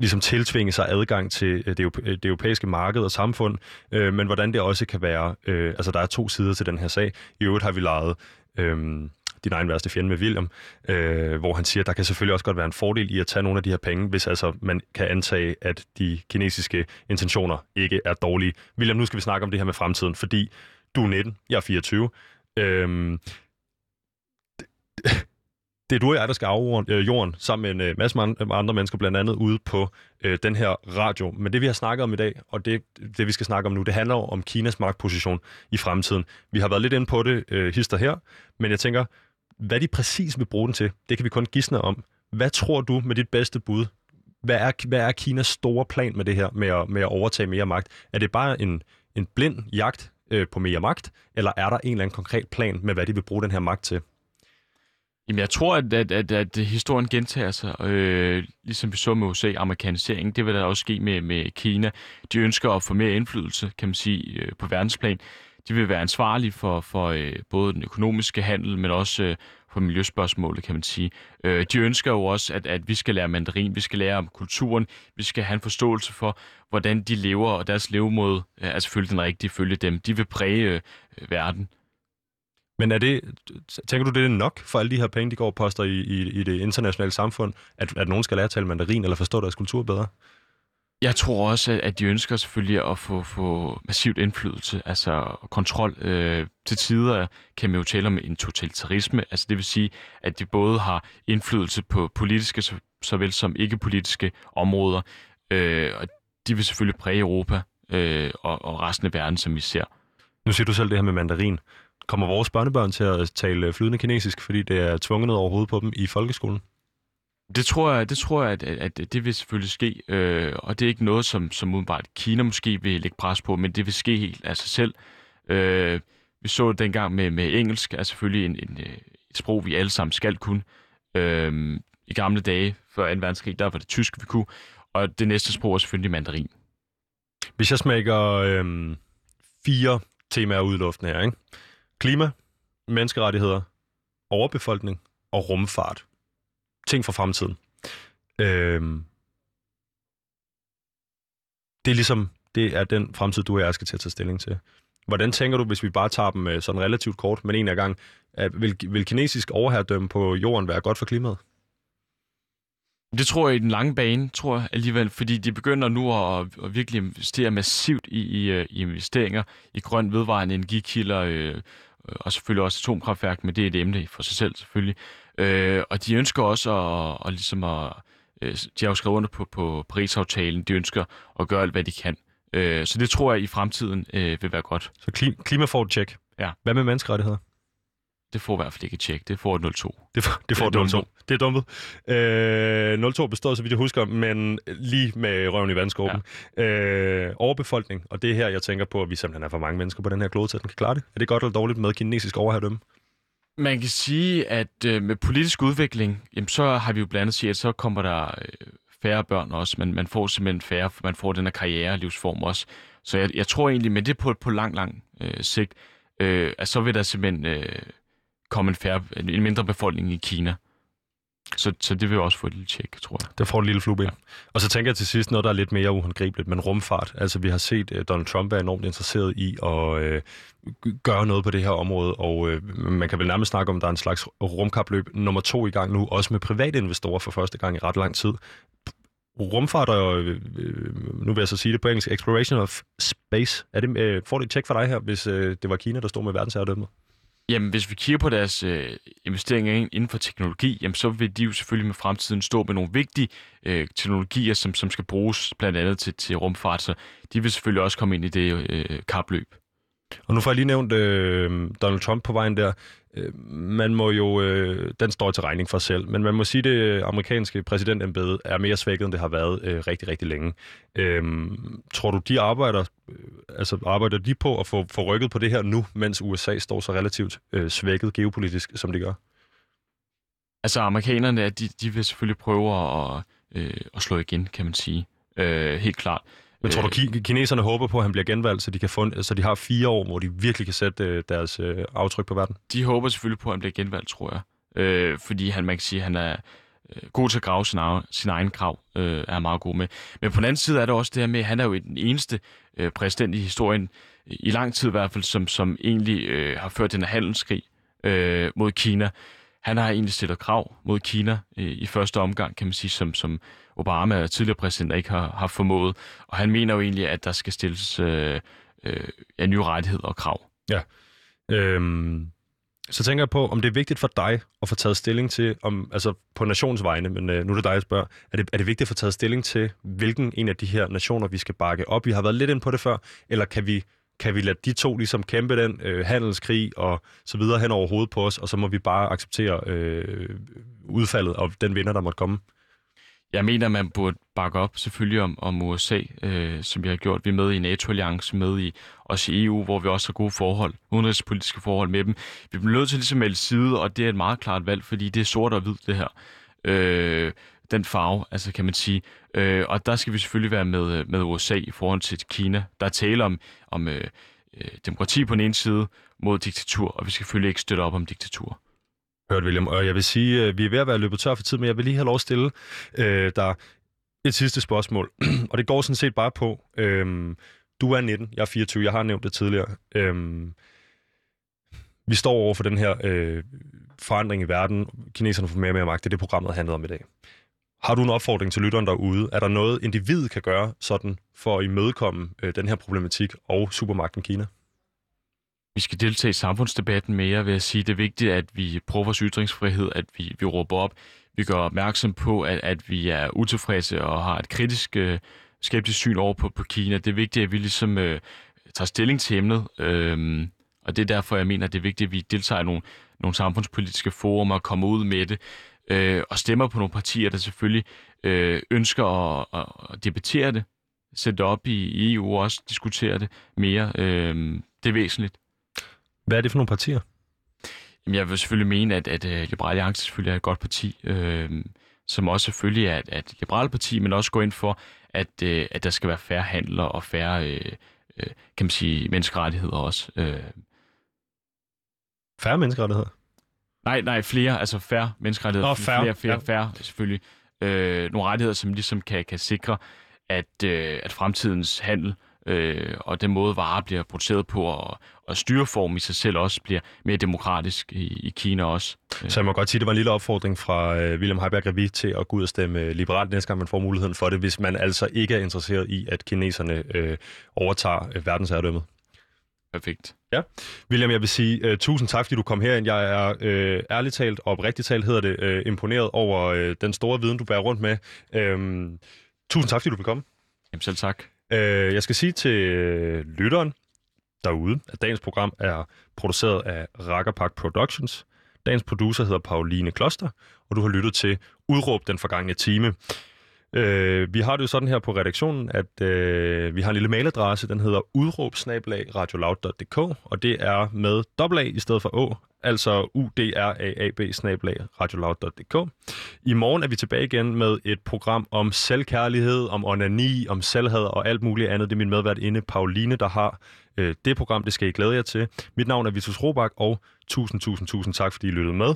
ligesom tiltvinge sig adgang til øh, det, det europæiske marked og samfund, øh, men hvordan det også kan være, øh, altså der er to sider til den her sag. I øvrigt har vi lejet øh, din egen værste fjende med William, øh, hvor han siger, at der kan selvfølgelig også godt være en fordel i at tage nogle af de her penge, hvis altså man kan antage, at de kinesiske intentioner ikke er dårlige. William, nu skal vi snakke om det her med fremtiden, fordi du er 19, jeg er 24. Øh, det er du og jeg, der skal afrunde øh, jorden sammen med en øh, masse andre mennesker, blandt andet ude på øh, den her radio. Men det, vi har snakket om i dag, og det, det, vi skal snakke om nu, det handler om Kinas magtposition i fremtiden. Vi har været lidt inde på det, øh, hister her, men jeg tænker, hvad de præcis vil bruge den til, det kan vi kun gisne om. Hvad tror du med dit bedste bud? Hvad er, hvad er Kinas store plan med det her, med at, med at overtage mere magt? Er det bare en, en blind jagt øh, på mere magt, eller er der en eller anden konkret plan med, hvad de vil bruge den her magt til? Jamen, jeg tror, at, at, at, at historien gentager sig, øh, ligesom vi så med USA, amerikanisering. Det vil der også ske med, med Kina. De ønsker at få mere indflydelse, kan man sige, øh, på verdensplan. De vil være ansvarlige for, for øh, både den økonomiske handel, men også øh, for miljøspørgsmålet, kan man sige. Øh, de ønsker jo også, at, at vi skal lære mandarin, vi skal lære om kulturen, vi skal have en forståelse for, hvordan de lever, og deres levemåde øh, er selvfølgelig den rigtige følge dem. De vil præge øh, verden. Men er det, tænker du, det er nok for alle de her penge, de går og poster i, i, i det internationale samfund, at, at nogen skal lære at tale mandarin eller forstå deres kultur bedre? Jeg tror også, at de ønsker selvfølgelig at få, få massivt indflydelse, altså kontrol. Øh, til tider kan man jo tale om en totalitarisme, altså det vil sige, at de både har indflydelse på politiske såvel som ikke-politiske områder, øh, og de vil selvfølgelig præge Europa øh, og, og resten af verden, som vi ser. Nu siger du selv det her med mandarin. Kommer vores børnebørn til at tale flydende kinesisk, fordi det er tvunget overhovedet på dem i folkeskolen? Det tror jeg, det tror jeg at, at det vil selvfølgelig ske, øh, og det er ikke noget, som, som udenbart Kina måske vil lægge pres på, men det vil ske helt af sig selv. Øh, vi så det dengang med, med engelsk, er selvfølgelig en, en, et sprog, vi alle sammen skal kunne. Øh, I gamle dage, før 2. verdenskrig, der var det tysk, vi kunne, og det næste sprog er selvfølgelig mandarin. Hvis jeg smækker øh, fire temaer ud i luften her, ikke? Klima, menneskerettigheder, overbefolkning og rumfart. Ting for fremtiden. Øhm, det er ligesom, det er den fremtid, du og jeg skal til at tage stilling til. Hvordan tænker du, hvis vi bare tager dem øh, sådan relativt kort, men en af gang, at vil, vil kinesisk overherredømme på jorden være godt for klimaet? Det tror jeg i den lange bane, tror jeg alligevel, fordi de begynder nu at, at virkelig investere massivt i, i, øh, i investeringer i grøn vedvarende energikilder, Øh, og selvfølgelig også atomkraftværk, men det er et emne for sig selv selvfølgelig. Øh, og de ønsker også at, at, ligesom at øh, de har jo skrevet under på, på Paris-aftalen, de ønsker at gøre alt, hvad de kan. Øh, så det tror jeg i fremtiden øh, vil være godt. Så klim- klima får et tjek. Ja. Hvad med menneskerettigheder? Det får i hvert fald ikke et tjek. Det får et 0-2. Det, får, det får et 0-2. Det er dumpet. Øh, 0-2 består, så vidt jeg husker, men lige med røven i vandskåben. Ja. Øh, overbefolkning, og det er her, jeg tænker på, at vi simpelthen er for mange mennesker på den her klode, så den kan klare det. Er det godt eller dårligt med kinesisk overherredømme? Man kan sige, at øh, med politisk udvikling, jamen, så har vi jo blandt andet sige, at så kommer der øh, færre børn også, men man får simpelthen færre, for man får den her karriere livsform også. Så jeg, jeg tror egentlig, men det er på, på lang, lang øh, sigt, øh, at så vil der simpelthen øh, komme en, færre, en mindre befolkning i Kina. Så, så det vil også få et lille tjek, tror jeg. Der får et lille flube ind. Og så tænker jeg til sidst noget, der er lidt mere uhåndgribeligt, men rumfart. Altså, vi har set, at Donald Trump er enormt interesseret i at øh, gøre noget på det her område, og øh, man kan vel nærmest snakke om, at der er en slags rumkapløb nummer to i gang nu, også med private investorer for første gang i ret lang tid. Rumfart og, øh, nu vil jeg så sige det på engelsk, exploration of space. Er det, øh, får det et tjek for dig her, hvis øh, det var Kina, der stod med verdensherredømmet? Jamen, hvis vi kigger på deres øh, investeringer inden for teknologi, jamen, så vil de jo selvfølgelig med fremtiden stå med nogle vigtige øh, teknologier, som, som skal bruges blandt andet til, til rumfart, så de vil selvfølgelig også komme ind i det øh, kapløb. Og nu får jeg lige nævnt øh, Donald Trump på vejen der. Øh, man må jo, øh, den står til regning for sig selv, men man må sige, at det amerikanske præsidentembede er mere svækket, end det har været øh, rigtig, rigtig længe. Øh, tror du, de arbejder, øh, altså arbejder de på at få, få rykket på det her nu, mens USA står så relativt øh, svækket geopolitisk, som de gør? Altså amerikanerne, de, de vil selvfølgelig prøve at, øh, at slå igen, kan man sige. Øh, helt klart. Men tror du, ki- kineserne håber på, at han bliver genvalgt, så de, kan få, så de har fire år, hvor de virkelig kan sætte øh, deres øh, aftryk på verden? De håber selvfølgelig på, at han bliver genvalgt, tror jeg. Øh, fordi han, man kan sige, at han er øh, god til at grave sin egen, sin egen krav, øh, er meget god med. Men på den anden side er der også det her med, at han er jo den eneste øh, præsident i historien, i lang tid i hvert fald, som, som egentlig øh, har ført den her handelskrig øh, mod Kina. Han har egentlig stillet krav mod Kina øh, i første omgang, kan man sige, som, som Obama, tidligere præsident, ikke har, har formået. Og han mener jo egentlig, at der skal stilles øh, øh, nye rettigheder og krav. Ja. Øhm, så tænker jeg på, om det er vigtigt for dig at få taget stilling til, om, altså på nations vegne, men øh, nu er det dig, jeg spørger, er det, er det vigtigt at få taget stilling til, hvilken en af de her nationer, vi skal bakke op? Vi har været lidt ind på det før, eller kan vi, kan vi lade de to ligesom kæmpe den øh, handelskrig og så videre hen over hovedet på os, og så må vi bare acceptere øh, udfaldet og den vinder, der måtte komme? Jeg mener, man burde bakke op selvfølgelig om, om USA, øh, som vi har gjort. Vi er med i NATO-alliance, med i også i EU, hvor vi også har gode forhold, udenrigspolitiske forhold med dem. Vi bliver nødt til ligesom at melde side, og det er et meget klart valg, fordi det er sort og hvid, det her. Øh, den farve, altså kan man sige. Øh, og der skal vi selvfølgelig være med, øh, med USA i forhold til Kina. Der er tale om, om øh, øh demokrati på den ene side mod diktatur, og vi skal selvfølgelig ikke støtte op om diktatur. Hørt, William. Og jeg vil sige, at vi er ved at være løbet tør for tid, men jeg vil lige have lov at stille øh, der et sidste spørgsmål. og det går sådan set bare på, øh, du er 19, jeg er 24, jeg har nævnt det tidligere. Øh, vi står over for den her øh, forandring i verden. Kineserne får mere og mere magt. Det er det, programmet handler om i dag. Har du en opfordring til lytteren derude? Er der noget, individet kan gøre sådan for at imødekomme øh, den her problematik og supermagten Kina? Vi skal deltage i samfundsdebatten mere ved at sige, at det er vigtigt, at vi prøver vores ytringsfrihed, at vi, vi råber op. Vi gør opmærksom på, at, at vi er utilfredse og har et kritisk, øh, skeptisk syn over på, på Kina. Det er vigtigt, at vi ligesom øh, tager stilling til emnet, øh, og det er derfor, jeg mener, at det er vigtigt, at vi deltager i nogle, nogle samfundspolitiske forumer og kommer ud med det, øh, og stemmer på nogle partier, der selvfølgelig øh, ønsker at, at debattere det, sætte det op i EU og også diskutere det mere. Øh, det er væsentligt. Hvad er det for nogle partier? Jamen, jeg vil selvfølgelig mene, at, at uh, Liberale Alliance selvfølgelig er et godt parti, øh, som også selvfølgelig er et, et liberalt parti, men også går ind for, at, øh, at der skal være færre handler og færre, øh, øh, kan man sige, menneskerettigheder også. Øh. Færre menneskerettigheder? Nej, nej, flere, altså færre menneskerettigheder. Nå, færre. Flere, flere, ja. færre, selvfølgelig. Øh, nogle rettigheder, som ligesom kan, kan sikre, at, øh, at fremtidens handel øh, og den måde, varer bliver produceret på, og, og styreform i sig selv også bliver mere demokratisk i, i Kina også. Så jeg må godt sige, at det var en lille opfordring fra øh, William Heiberg Revi til at gå ud og stemme liberalt næste gang, man får muligheden for det, hvis man altså ikke er interesseret i, at kineserne øh, overtager øh, verdensherredømmet. Perfekt. Ja. William, jeg vil sige uh, tusind tak, fordi du kom herind. Jeg er uh, ærligt talt, og oprigtigt talt hedder det, uh, imponeret over uh, den store viden, du bærer rundt med. Uh, tusind tak, fordi du vil komme. Jamen selv tak. Øh, jeg skal sige til øh, lytteren derude, at dagens program er produceret af Rakkerpark Productions. Dagens producer hedder Pauline Kloster, og du har lyttet til Udråb den forgangne time. Øh, vi har det jo sådan her på redaktionen, at øh, vi har en lille mailadresse, den hedder udråbsnabelag.radioloud.dk, og det er med dobbelt A i stedet for Å, altså udraab radioloud.dk. I morgen er vi tilbage igen med et program om selvkærlighed, om onani, om selvhed og alt muligt andet. Det er min medvært inde, Pauline, der har øh, det program. Det skal I glæde jer til. Mit navn er Vitus Robak, og tusind, tusind, tusind tak, fordi I lyttede med.